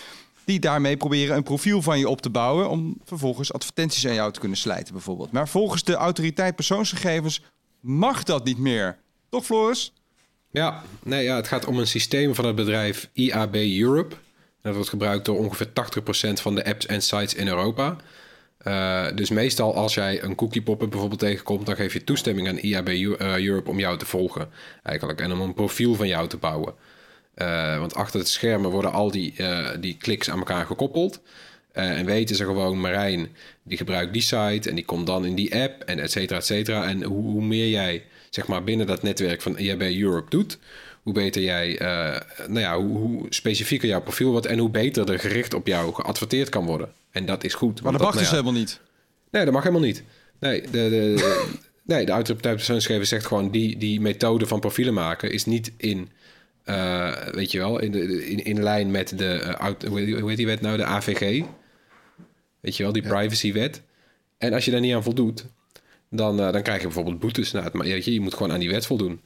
die daarmee proberen een profiel van je op te bouwen... om vervolgens advertenties aan jou te kunnen slijten bijvoorbeeld. Maar volgens de autoriteit persoonsgegevens mag dat niet meer. Toch Floris? Ja, nee, ja, het gaat om een systeem van het bedrijf IAB Europe. Dat wordt gebruikt door ongeveer 80% van de apps en sites in Europa. Eh, dus meestal als jij een cookie pop-up bijvoorbeeld tegenkomt... dan geef je toestemming aan IAB eh, Europe om jou te volgen eigenlijk. En om een profiel van jou te bouwen. Eh, want achter het schermen worden al die, eh, die kliks aan elkaar gekoppeld. Eh, en weten ze gewoon, Marijn, die gebruikt die site... en die komt dan in die app en et cetera, et cetera. En hoe, hoe meer jij zeg maar, binnen dat netwerk van IAB Europe doet... hoe beter jij, nou ja, hoe, hoe specifieker jouw profiel wordt... en hoe beter er gericht op jou geadverteerd kan worden. En dat is goed. Maar dat mag nou dus ja, helemaal niet. Nee, dat mag helemaal niet. Nee, de, de, de- nee, de autoriteit persoonsgegevens zegt gewoon... Die, die methode van profielen maken is niet in... eh, weet je wel, in, de, in, in lijn met de... eh, hoe heet- hoe heet die wet nou? De AVG. Weet je wel, die privacywet. En als je daar niet aan voldoet... Dan, eh, dan krijg je bijvoorbeeld boetes. Nou, het- maar weet je, je moet gewoon aan die wet voldoen.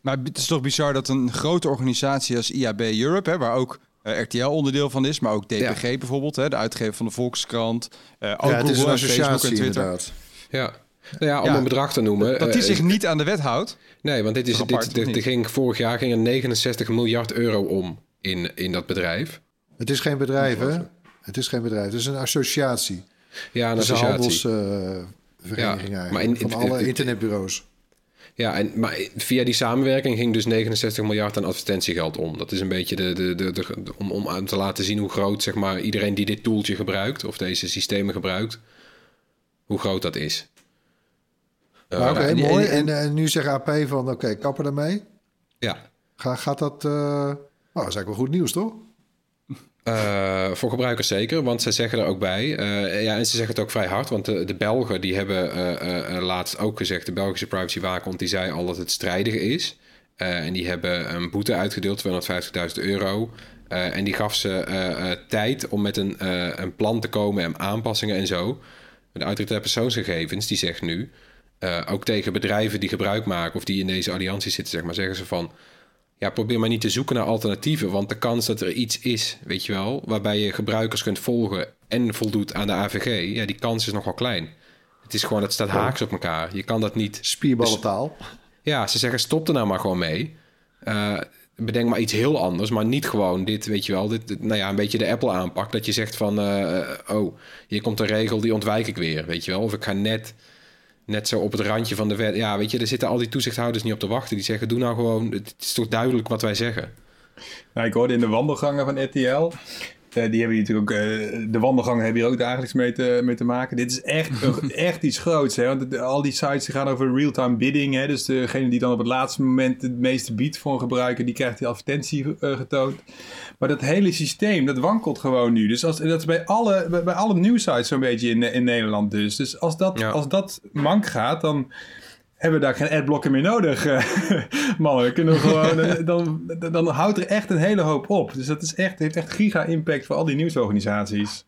Maar het is toch bizar dat een grote organisatie als IAB Europe, hè, waar ook RTL onderdeel van is, maar ook DPG bijvoorbeeld, hè, de uitgever van de Volkskrant, eh ook Ja, het is Google en Facebook en associatie Twitter, inderdaad. Ja. Nou ja, om Ja, een bedrag te noemen. dat die eh, zich niet aan de wet houdt. Nee, want dit is, apart, dit, dit, ging, vorig jaar ging er 69 miljard euro om in, in dat bedrijf. Het is geen bedrijf, hè? Het is geen bedrijf. Het is een associatie. Ja, een associatie. handelsvereniging Ja, eigenlijk. maar in- van in- alle in- internetbureaus. Ja, en, maar via die samenwerking ging dus 69 miljard aan advertentiegeld om. Dat is een beetje de, de, de, de- de- om, om aan te laten zien hoe groot zeg maar, iedereen die dit toeltje gebruikt... of deze systemen gebruikt, hoe groot dat is. Eh, Oké, mooi. en- En, en nu zegt AP van, oké, kappen ermee. Ja, Ga, gaat dat... eh, Nou, dat is eigenlijk wel goed nieuws, toch? Eh, voor gebruikers zeker, want ze zeggen er ook bij. eh, ja, en ze zeggen het ook vrij hard, want de, de Belgen die hebben eh, eh, eh, laatst ook gezegd, de Belgische privacywaakhond, die zei al dat het strijdig is. Eh, en die hebben een boete uitgedeeld, 250.000 euro. Eh, en die gaf ze eh, eh, tijd om met een, eh, een plan te komen en aanpassingen en zo. De autoriteit persoonsgegevens die zegt nu, eh, ook tegen bedrijven die gebruik maken of die in deze alliantie zitten, zeg maar, zeggen ze van. Ja, probeer maar niet te zoeken naar alternatieven. Want de kans dat er iets is, weet je wel, waarbij je gebruikers kunt volgen en voldoet aan de AVG, ja, die kans is nogal klein. Het is gewoon, het staat haaks op elkaar. Je kan dat niet. Spierballentaal. Ja, ze zeggen stop er nou maar gewoon mee. Eh, bedenk maar iets heel anders, maar niet gewoon dit, weet je wel, dit, dit- nou ja, een beetje de Apple aanpak. Dat je zegt van, eh, oh, hier komt een regel, die ontwijk ik weer, weet je wel. Of ik ga net, net zo op het randje van de wet. Ja, weet je, er zitten al die toezichthouders niet op te wachten. Die zeggen, doe nou gewoon, het is toch duidelijk wat wij zeggen. Nou, ik hoorde in de wandelgangen van RTL. Eh, die hebben natuurlijk ook, eh, de wandelgangen hebben hier ook dagelijks mee te, mee te maken. Dit is echt, echt iets groots. Hè? Want al die sites die gaan over real-time bidding. Hè? Dus degene die dan op het laatste moment het meeste biedt voor een gebruiker, die krijgt die advertentie eh, getoond. Maar dat hele systeem, dat wankelt gewoon nu. Dus als, dat is bij alle, bij, bij alle nieuwsites zo'n beetje in, in Nederland dus. Dus als dat, Ja. als dat mank gaat, dan hebben we daar geen adblocken meer nodig. eh, Mannen, we kunnen gewoon, dan, dan, dan houdt er echt een hele hoop op. Dus dat is echt, heeft echt giga-impact voor al die nieuwsorganisaties.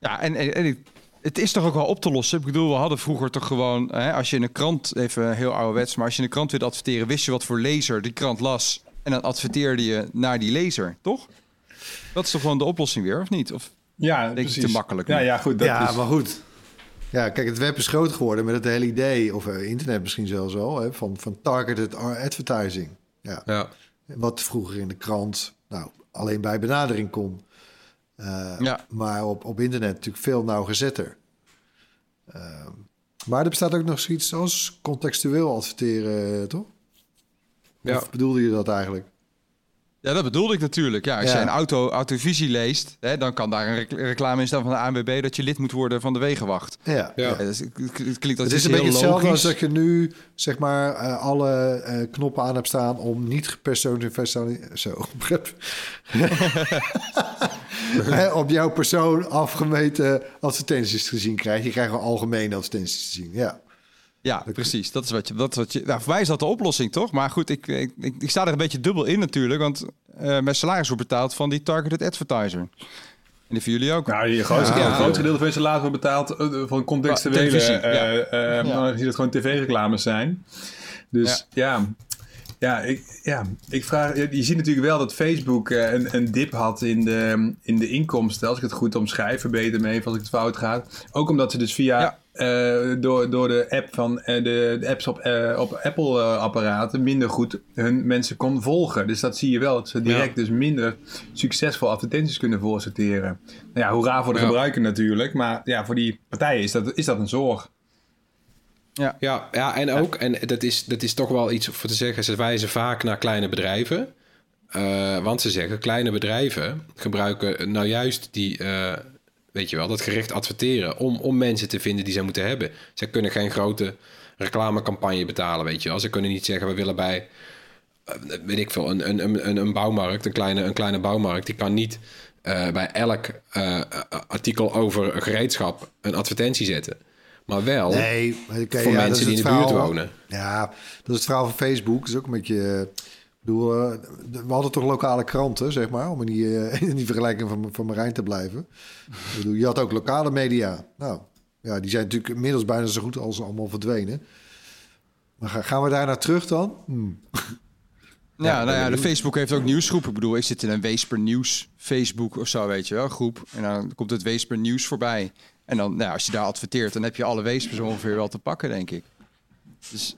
Ja, en, en, en ik- het is toch ook wel op te lossen. Ik bedoel, we hadden vroeger toch gewoon... Hè, als je in een krant, even heel ouderwets... maar als je in een krant wilde adverteren... wist je wat voor lezer die krant las... en dan adverteerde je naar die lezer, toch? Dat is toch gewoon de oplossing weer, of niet? Of Ja, denk ik precies. te makkelijk. Ja, ja, goed. Dat ja, is, maar goed. Ja, kijk, het web is groot geworden met het hele idee, of eh, internet misschien zelfs al, hè, van, van targeted advertising. Ja. Ja, Wat vroeger in de krant, nou, alleen bij benadering kon. Eh, Ja. Maar op, op internet natuurlijk veel nauwgezetter. Ehm, maar er bestaat ook nog zoiets als contextueel adverteren, eh, toch? Ja. Of bedoelde je dat eigenlijk? Ja, dat bedoelde ik natuurlijk. Ja, als Ja. je een auto, autovisie leest... Hè, dan kan daar een rec- reclame in staan van de ANWB... dat je lid moet worden van de Wegenwacht. Ja. Ja. Ja, dus het, klinkt als Het is een beetje heel hetzelfde als logisch. dat je nu zeg maar eh, alle eh, knoppen aan hebt staan om niet gepersonaliseerd zo Hè, op jouw persoon afgemeten advertenties te zien krijgt. Je krijgt wel algemene advertenties te zien. Ja. Ja, precies. Dat is wat je. Dat is wat je nou, voor mij is dat de oplossing, toch? Maar goed, ik, ik, ik, ik sta er een beetje dubbel in natuurlijk. Want eh, mijn salaris wordt betaald van die targeted advertiser. En die voor jullie ook. Nou, je grootste, Ja. het grootste gedeelte van je salaris wordt betaald eh, van contextuele, eh eh, Ja. aangezien het gewoon tv-reclames zijn. Dus ja, ja, ik, ja, ik vraag, je je ziet natuurlijk wel dat Facebook een, een dip had in de, in de inkomsten, als ik het goed omschrijf, verbeter me even als ik het fout ga. Ook omdat ze dus via, Ja. eh, door, door de app van eh, de, de apps op, eh, op Apple-apparaten minder goed hun mensen kon volgen. Dus dat zie je wel, dat ze direct dus minder succesvol advertenties kunnen voorsorteren. Nou ja, hoera voor de Ja. gebruiker natuurlijk, maar ja, voor die partijen is dat, is dat een zorg. Ja, ja en ook, en dat is, dat is toch wel iets voor te zeggen, ze wijzen vaak naar kleine bedrijven. Want ze zeggen, kleine bedrijven gebruiken nou juist die, weet je wel, dat gericht adverteren om, om mensen te vinden die ze moeten hebben. Ze kunnen geen grote reclamecampagne betalen, weet je wel. Ze kunnen niet zeggen, we willen bij, eh, weet ik veel, een, een, een, een bouwmarkt, een kleine, een kleine bouwmarkt, die kan niet eh, bij elk eh, artikel over gereedschap een advertentie zetten. Maar wel Nee, voor ja, mensen die in de buurt wonen. Ja, dat is het verhaal van Facebook. Dat is ook een beetje... bedoel, eh, we hadden toch lokale kranten, zeg maar, om in die, eh, in die vergelijking van, van Marijn te blijven. Ik bedoel, je had ook lokale media. Nou, ja, die zijn natuurlijk inmiddels bijna zo goed als allemaal verdwenen. Maar ga- gaan we daar naar terug dan? Hmm. Ja, nou ja, de Facebook heeft ook nieuwsgroep. Ik bedoel, ik zit in een Weesper Nieuws Facebook of zo, weet je wel, groep. En dan komt het Weesper Nieuws voorbij. En dan, nou, als je daar adverteert, dan heb je alle Weespers ongeveer wel te pakken, denk ik. Dus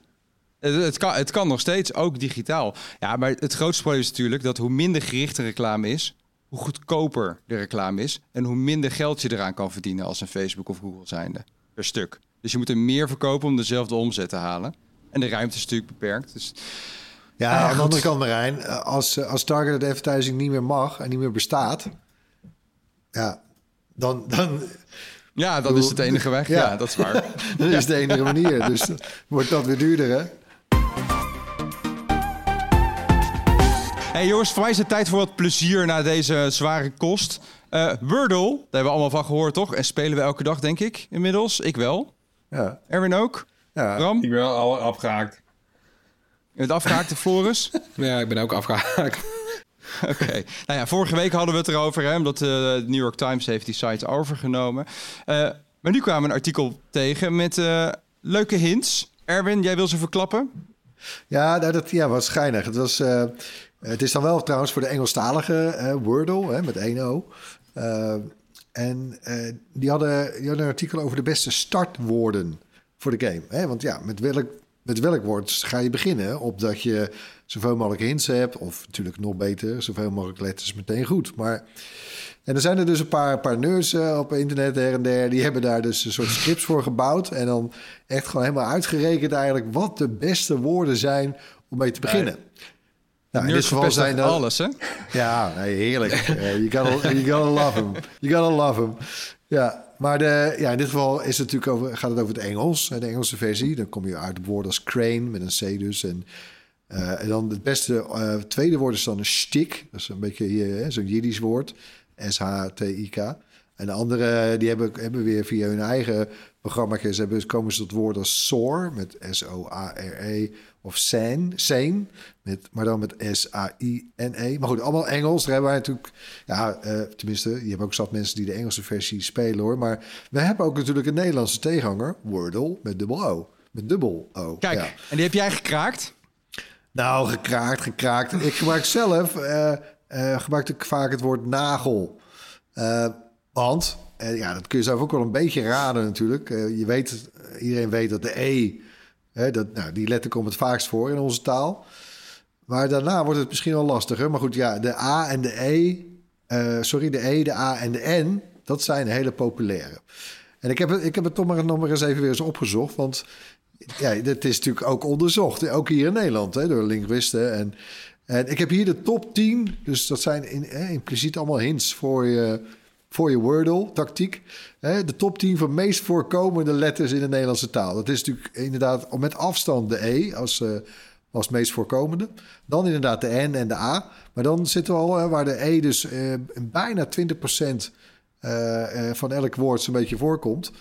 het, kan, het kan nog steeds, ook digitaal. Ja, maar het grootste probleem is natuurlijk dat hoe minder gerichte reclame is, hoe goedkoper de reclame is en hoe minder geld je eraan kan verdienen als een Facebook of Google zijnde per stuk. Dus je moet er meer verkopen om dezelfde omzet te halen. En de ruimte is natuurlijk beperkt. Dus Ja, Ah, aan de andere kant, Marijn, als, als targeted advertising niet meer mag en niet meer bestaat, ja, dan, dan, ja, dat is het enige weg. Ja. Ja, dat is waar. dan is de enige manier. Dus wordt dat weer duurder, hè? Hey jongens, voor mij is het tijd voor wat plezier na deze zware kost. Eh Wordle, daar hebben we allemaal van gehoord, toch? En spelen we elke dag, denk ik, inmiddels. Ik wel. Ja, Erwin ook. ja. Bram? Ik ben wel al afgehaakt. bent afgehaakt, Floris? Ja, ik ben ook afgehaakt. Oké. Nou ja, vorige week hadden we het erover, hè, omdat uh, de New York Times heeft die site overgenomen. Uh, maar nu kwamen we een artikel tegen met uh, leuke hints. Erwin, jij wil ze verklappen? Ja, nou, dat ja, was schijnig. Het, was, uh, het is dan wel trouwens voor de Engelstalige uh, Wordle hè, met 1 O. Uh, en die, hadden, die hadden een artikel over de beste startwoorden voor de game. Hè? Want ja, met welk, met welk woord ga je beginnen? Opdat je zoveel mogelijk hints hebt. Of natuurlijk nog beter, zoveel mogelijk letters meteen goed. Maar... En er zijn er dus een paar, paar nerds uh, op internet her en der. Die hebben daar dus een soort scripts voor gebouwd. En dan echt gewoon helemaal uitgerekend eigenlijk wat de beste woorden zijn om mee te beginnen. Nou, in dit geval zijn dat alles, hè? Ja, nee, heerlijk. uh, you, gotta, you gotta love him. You gotta love him. Ja, maar de, ja, in dit geval is het natuurlijk over, gaat het over het Engels, de Engelse versie. Dan kom je uit op woorden als crane met een C dus. En, uh, en dan het beste uh, tweede woord is dan een stick. Dat is een beetje zo'n Jiddisch woord. S-H-T-I-K. En de andere die hebben, hebben weer via hun eigen programma hebben, komen ze tot woorden als SOAR met S-O-A-R-E of SANE, SANE met, maar dan met S-A-I-N-E. Maar goed, allemaal Engels. Daar hebben wij natuurlijk, ja, uh, tenminste, je hebt ook zat mensen die de Engelse versie spelen hoor. Maar we hebben ook natuurlijk een Nederlandse tegenhanger, Wordle met dubbel O. Met dubbel O. Kijk, ja. en die heb jij gekraakt? Nou, gekraakt, gekraakt. Ik gebruik zelf, uh, uh, gebruik ik vaak het woord nagel. Want, ja, dat kun je zelf ook wel een beetje raden natuurlijk. je weet, iedereen weet dat de E, hè, dat, nou, die letter komt het vaakst voor in onze taal. Maar daarna wordt het misschien wel lastiger. Maar goed, ja, de A en de E, sorry, de E, de A en de N, dat zijn hele populaire. En ik heb het, ik heb het toch maar nog maar eens even weer eens opgezocht. Want ja, dat is natuurlijk ook onderzocht. Ook hier in Nederland, hè, door linguisten. En, en ik heb hier de top 10. Dus dat zijn in, eh, impliciet allemaal hints voor je, voor je Wordle-tactiek. De top 10 van meest voorkomende letters in de Nederlandse taal. Dat is natuurlijk inderdaad met afstand de E als, uh, als meest voorkomende. Dan inderdaad de N en de A. Maar dan zitten we al waar de E dus uh, bijna 20% uh, van elk woord zo'n beetje voorkomt.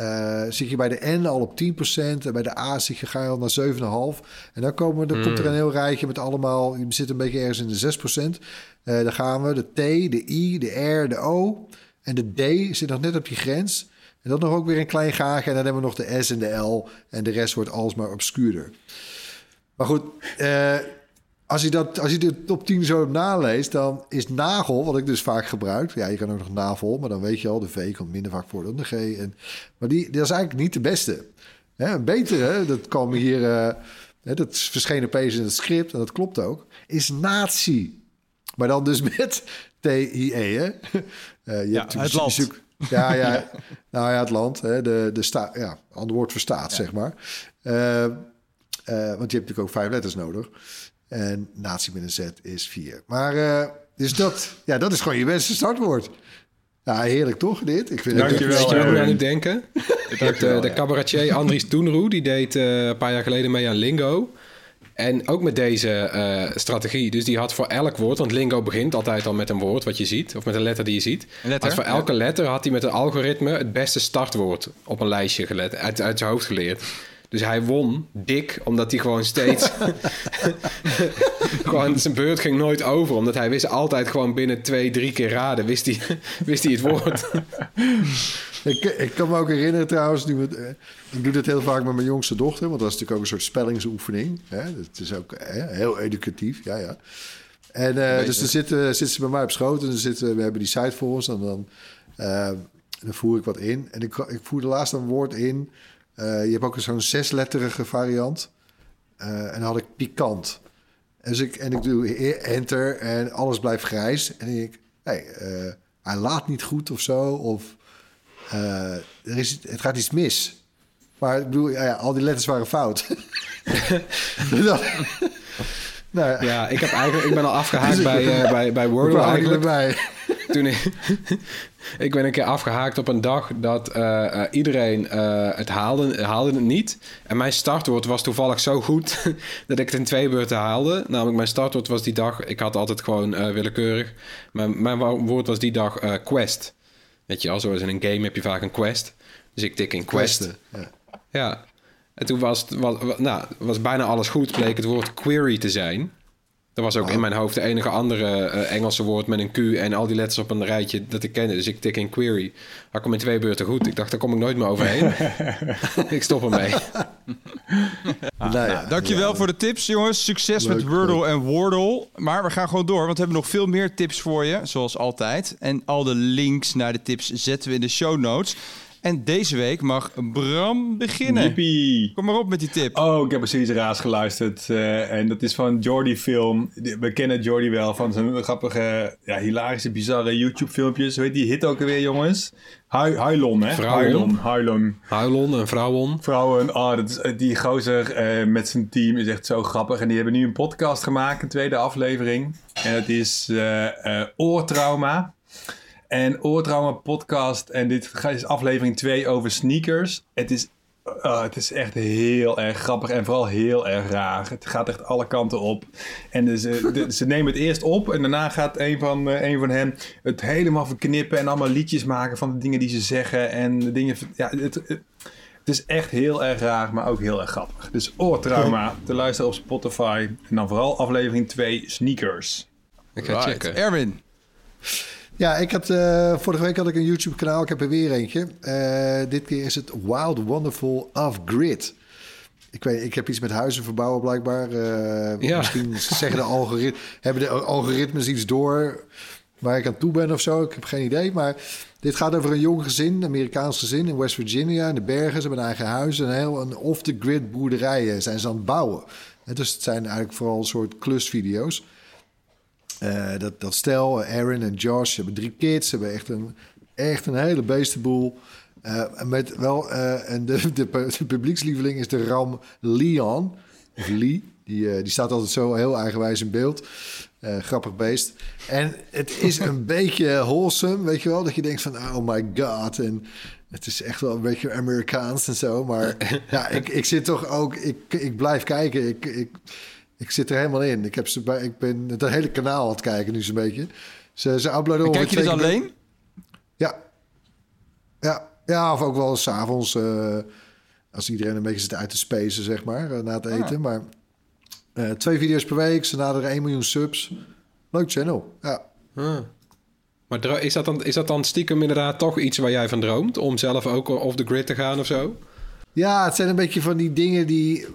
Uh, zit je bij de N al op 10% en bij de A zit je, ga je al naar 7,5%. En dan komen, dan mm. komt er een heel rijtje met allemaal, je zit een beetje ergens in de 6%. Uh, dan gaan we de T, de I, de R, de O en de D zit nog net op die grens. En dan nog ook weer een klein gaatje en dan hebben we nog de S en de L en de rest wordt alsmaar obscuurder. Maar goed, uh, als je, dat, als je de top 10 zo naleest, dan is nagel, wat ik dus vaak gebruik. Ja, je kan ook nog navel, maar dan weet je al, de V komt minder vaak voor dan de G. En, maar die, dat is eigenlijk niet de beste. Hè, een betere, dat kwam hier, uh, dat verscheen opeens in het script en dat klopt ook, is nazi. Maar dan dus met T-I-E, hè? Uh, je ja, hebt het land. Zoek, ja, ja, nou ja, het land, hè, de, de sta, ja, ander woord voor staat, ja. zeg maar. Uh, want je hebt natuurlijk ook vijf letters nodig. En nazi met een Z is 4. Maar uh, dus dat, ja, dat is gewoon je beste startwoord. Ja, heerlijk toch, dit? Ik vind Dankjewel. Het, Weet je aan het denken? Ik heb de, de cabaretier Andries Toenroe, die deed uh, een paar jaar geleden mee aan Lingo. En ook met deze uh, strategie. Dus die had voor elk woord, want Lingo begint altijd al met een woord wat je ziet, of met een letter die je ziet. Letter, voor elke ja. letter had hij met een algoritme het beste startwoord op een lijstje gelet, uit, uit zijn hoofd geleerd. Dus hij won dik, omdat hij gewoon steeds. gewoon zijn beurt ging nooit over, omdat hij wist altijd gewoon binnen twee, drie keer raden, wist hij, wist hij het woord. ik, ik kan me ook herinneren trouwens, nu eh, ik doe dat heel vaak met mijn jongste dochter, want dat is natuurlijk ook een soort spellingsoefening. Hè? Het is ook hè, heel educatief, ja, ja. En uh, dus dan zit, uh, zit ze bij mij op schoot en dan zitten, we hebben die site voor ons en dan, dan voer ik wat in. En ik, ik voerde laatst een woord in. Uh, je hebt ook zo'n zesletterige variant. Uh, en dan had ik pikant. Dus ik, en ik doe enter en alles blijft grijs. En ik, hey, uh, hij laat niet goed of zo. Of er is, het gaat iets mis. Maar ik bedoel, ja, al die letters waren fout. nou, ja, ik, heb eigenlijk, ik ben al afgehaakt dus bij, uh, bij, bij Wordle eigenlijk. Bij. Toen ik, ik ben een keer afgehaakt op een dag dat uh, uh, iedereen het haalde, haalde het niet. En mijn startwoord was toevallig zo goed dat ik het in twee beurten haalde. Namelijk mijn startwoord was die dag, ik had altijd gewoon willekeurig. Mijn, mijn woord was die dag quest. Weet je al, zoals in een game heb je vaak een quest. Dus ik tik in quest. Ja. ja. En toen was, was, nou, was bijna alles goed, bleek het woord query te zijn. Dat was ook in mijn hoofd de enige andere eh, Engelse woord met een Q en al die letters op een rijtje dat ik kende. Dus ik tik in query. Had ik hem in twee beurten goed. Ik dacht, daar kom ik nooit meer overheen. ik stop ermee. Nou ja, Nou, dankjewel voor de tips, jongens. Succes Leuk, met Wordle en Wordle. Maar we gaan gewoon door, want we hebben nog veel meer tips voor je, zoals altijd. En al de links naar de tips zetten we in de show notes. En deze week mag Bram beginnen. Yippie. Kom maar op met die tip. Oh, ik heb precies raas geluisterd. eh, en dat is van Jordi Film. We kennen Jordi wel van zijn grappige, ja, hilarische, bizarre YouTube-filmpjes. Hoe heet die hit ook alweer, jongens? Hui- Huilon, hè? Vrouwon. Huilon. Huilon. Huilon en Vrouwon. Vrouwen, oh, dat is, die gozer eh, met zijn team is echt zo grappig. En die hebben nu een podcast gemaakt, een tweede aflevering. En het is eh, eh, Oortrauma. En Oortrauma podcast. En dit is aflevering 2 over sneakers. Het is, oh, het is echt heel erg grappig en vooral heel erg raar. Het gaat echt alle kanten op. En dus, eh, de- ze nemen het eerst op en daarna gaat een van, eh, een van hen het helemaal verknippen en allemaal liedjes maken van de dingen die ze zeggen. En de dingen. Ja, het, het, het is echt heel erg raar, maar ook heel erg grappig. Dus oortrauma te luisteren op Spotify. En dan vooral aflevering 2 sneakers. Ik ga Right. checken. Erwin. Ja, ik had, eh, vorige week had ik een YouTube-kanaal. Ik heb er weer eentje. Eh, dit keer is het Wild Wonderful Off-Grid. Ik weet, ik heb iets met huizen verbouwen blijkbaar. Eh, Ja. Misschien zeggen de algoritmes, hebben de algoritmes iets door waar ik aan toe ben of zo. Ik heb geen idee. Maar dit gaat over een jong gezin, een Amerikaans gezin in West Virginia, in de bergen. Ze hebben een eigen huis en een heel een off-the-grid boerderijen zijn ze aan het bouwen. En dus het zijn eigenlijk vooral een soort klusvideo's. Eh, dat, dat stel, Aaron en Josh, hebben drie kids. Ze hebben echt een, echt een hele beestenboel. Eh, met wel, eh, en de, de, de publiekslieveling is de ram Leon. Of Lee. Die, die staat altijd zo heel eigenwijs in beeld. Grappig beest. En het is een beetje wholesome, weet je wel. Dat je denkt van, oh my god. En het is echt wel een beetje Amerikaans en zo. Maar ja, ik, ik zit toch ook... Ik, ik blijf kijken. Ik, ik, ik zit er helemaal in. Ik, heb ze bij, ik ben het hele kanaal aan het kijken nu zo'n beetje. Ze, ze uploaden kijk je dit keer- alleen? Ja. Ja, ja of ook wel s'avonds... avonds als iedereen een beetje zit uit te spacen, zeg maar, eh, na het eten. Maar eh, twee video's per week. Ze naderen 1 miljoen subs. Leuk channel, ja. Ah. Maar is dat, dan, is dat dan stiekem inderdaad toch iets waar jij van droomt? Om zelf ook off the grid te gaan of zo? Ja, het zijn een beetje van die dingen die...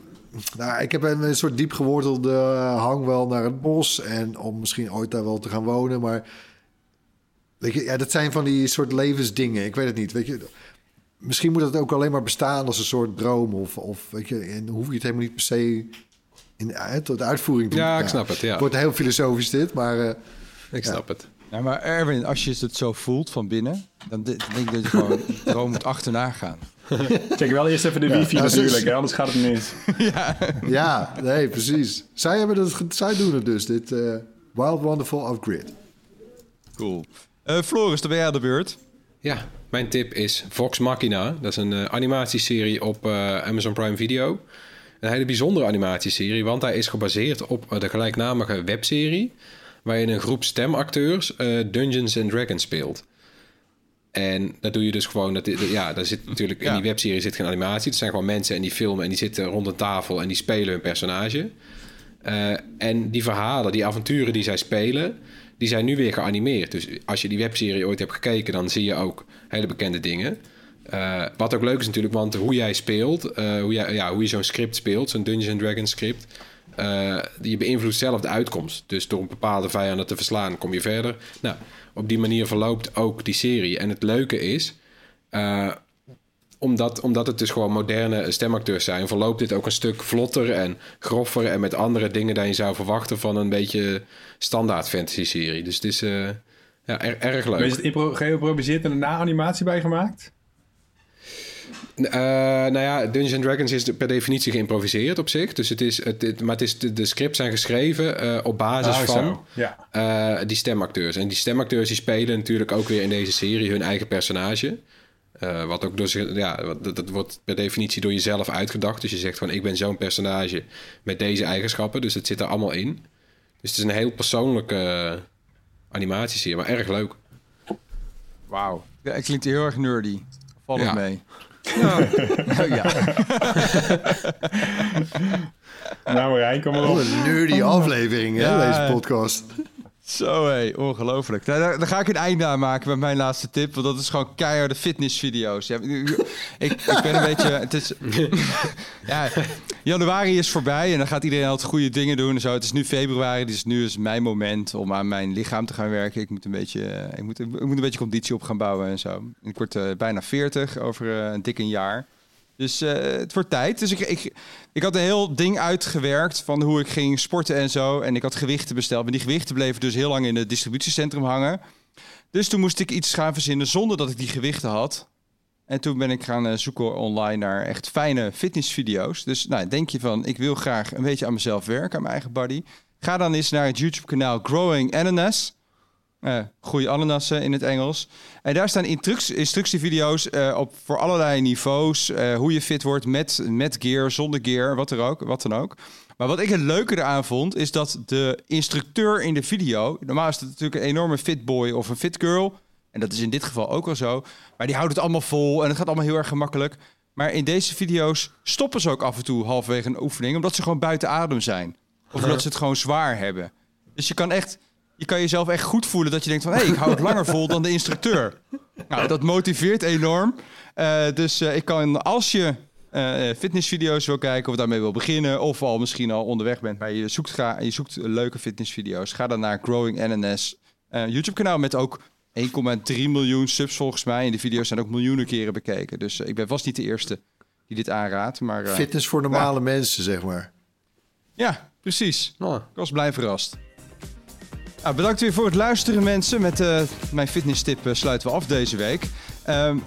Nou, ik heb een, een soort diep gewortelde hang wel naar het bos. En om misschien ooit daar wel te gaan wonen. Maar weet je, ja, dat zijn van die soort levensdingen. Ik weet het niet. Weet je, misschien moet het ook alleen maar bestaan als een soort droom. Of, of weet je, en hoef je het helemaal niet per se in uit, tot uitvoering te Ja, ik snap het, ja. Het wordt heel filosofisch dit, maar... eh, Ik Ja. snap het. Ja, maar Erwin, als je het zo voelt van binnen, dan de- denk ik dat je gewoon droom moet achterna gaan. Check wel eerst even de Ja, wifi nou, natuurlijk, hè, anders gaat het mis. ja, nee, precies. Zij, hebben het, zij doen het dus, dit eh, Wild Wonderful Off-Grid. Cool. Eh, Floris, dan ben jij aan de beurt. Ja, mijn tip is Vox Machina. Dat is een eh, animatieserie op eh, Amazon Prime Video. Een hele bijzondere animatieserie, want hij is gebaseerd op de gelijknamige webserie... waarin een groep stemacteurs eh, Dungeons and Dragons speelt. En dat doe je dus gewoon... Dat, ja, daar zit natuurlijk in Ja. die webserie zit geen animatie. Het zijn gewoon mensen en die filmen en die zitten rond een tafel... en die spelen hun personage. Eh, en die verhalen, die avonturen die zij spelen, die zijn nu weer geanimeerd. Dus als je die webserie ooit hebt gekeken, dan zie je ook hele bekende dingen. Eh, wat ook leuk is natuurlijk, want hoe jij speelt, eh, hoe, jij, ja, hoe je zo'n script speelt, zo'n Dungeons and Dragons script, eh, je beïnvloedt zelf de uitkomst. Dus door een bepaalde vijanden te verslaan, kom je verder. Nou, op die manier verloopt ook die serie. En het leuke is, eh, omdat, omdat het dus gewoon moderne stemacteurs zijn, verloopt dit ook een stuk vlotter en groffer en met andere dingen dan je zou verwachten van een beetje standaard fantasy serie. Dus het is eh, ja, er- erg Maar is leuk. het geïmproviseerd en daarna animatie bij Eh, nou ja, Dungeons and Dragons is per definitie geïmproviseerd op zich. Dus het is, het, het- maar het is, de, de scripts zijn geschreven eh, op basis Ah, van. Ja. eh, die stemacteurs. En die stemacteurs die spelen natuurlijk ook weer in deze serie hun eigen personage. Eh, wat ook door zich- ja, wat- dat, dat wordt per definitie door jezelf uitgedacht. Dus je zegt van ik ben zo'n personage met deze eigenschappen. Dus het zit er allemaal in. Dus het is een heel persoonlijke animatieserie, maar erg leuk. Wauw. Ja, het klinkt heel erg nerdy. Valt het Ja. mee? Ja. ja. Nou Marijn, kom maar Wat op. een nerdy aflevering, hè, Ja. deze podcast. Zo hé, ongelooflijk. Nou, daar, ga ik een einde aan maken met mijn laatste tip. Want dat is gewoon keiharde fitnessvideo's. Ja, ik, ik ben een beetje... Het is, ja, januari is voorbij en dan gaat iedereen altijd goede dingen doen. En zo. Het is nu februari, dus nu is mijn moment om aan mijn lichaam te gaan werken. Ik moet een beetje, eh, ik moet, ik moet een beetje conditie op gaan bouwen en zo. Ik word eh, bijna 40 over eh, een dik een jaar. Dus eh, het wordt tijd. Dus ik, ik, ik had een heel ding uitgewerkt van hoe ik ging sporten en zo. En ik had gewichten besteld. Maar die gewichten bleven dus heel lang in het distributiecentrum hangen. Dus toen moest ik iets gaan verzinnen zonder dat ik die gewichten had. En toen ben ik gaan eh, zoeken online naar echt fijne fitnessvideo's. Dus nou, denk je van, ik wil graag een beetje aan mezelf werken, aan mijn eigen body. Ga dan eens naar het YouTube-kanaal Growing Ananas. Eh groei ananassen in het Engels. En daar staan instruct- instructievideo's eh, op voor allerlei niveaus. eh, hoe je fit wordt met, met gear, zonder gear, wat, er ook, wat dan ook. Maar wat ik het leuke eraan vond, is dat de instructeur in de video... Normaal is het natuurlijk een enorme fit boy of een fit girl. En dat is in dit geval ook wel zo. Maar die houdt het allemaal vol en het gaat allemaal heel erg gemakkelijk. Maar in deze video's stoppen ze ook af en toe halverwege een oefening... omdat ze gewoon buiten adem zijn. Of omdat ze het gewoon zwaar hebben. Dus je kan echt... Je kan jezelf echt goed voelen dat je denkt van... hé, hey, ik hou het langer vol dan de instructeur. Nou, dat motiveert enorm. Eh, dus eh, ik kan, als je eh, fitnessvideo's wil kijken... of daarmee wil beginnen... of al misschien al onderweg bent... maar je zoekt, ga, je zoekt leuke fitnessvideo's... ga dan naar Growing NNS eh, YouTube-kanaal... met ook 1,3 miljoen subs volgens mij. En de video's zijn ook miljoenen keren bekeken. Dus ik ben vast niet de eerste die dit aanraadt. Maar eh, Fitness voor normale mensen, zeg maar. ja, precies. Nou, Ik was blij verrast. Nou, bedankt weer voor het luisteren, mensen. Met eh, mijn fitnesstip eh, sluiten we af deze week. Ehm,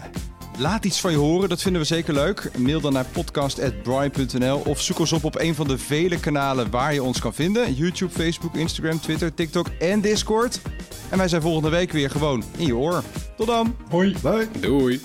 laat iets van je horen, dat vinden we zeker leuk. Mail dan naar podcast.brian.nl of zoek ons op op een van de vele kanalen waar je ons kan vinden. YouTube, Facebook, Instagram, Twitter, TikTok en Discord. En wij zijn volgende week weer gewoon in je oor. Tot dan! Hoi. Bye. doei.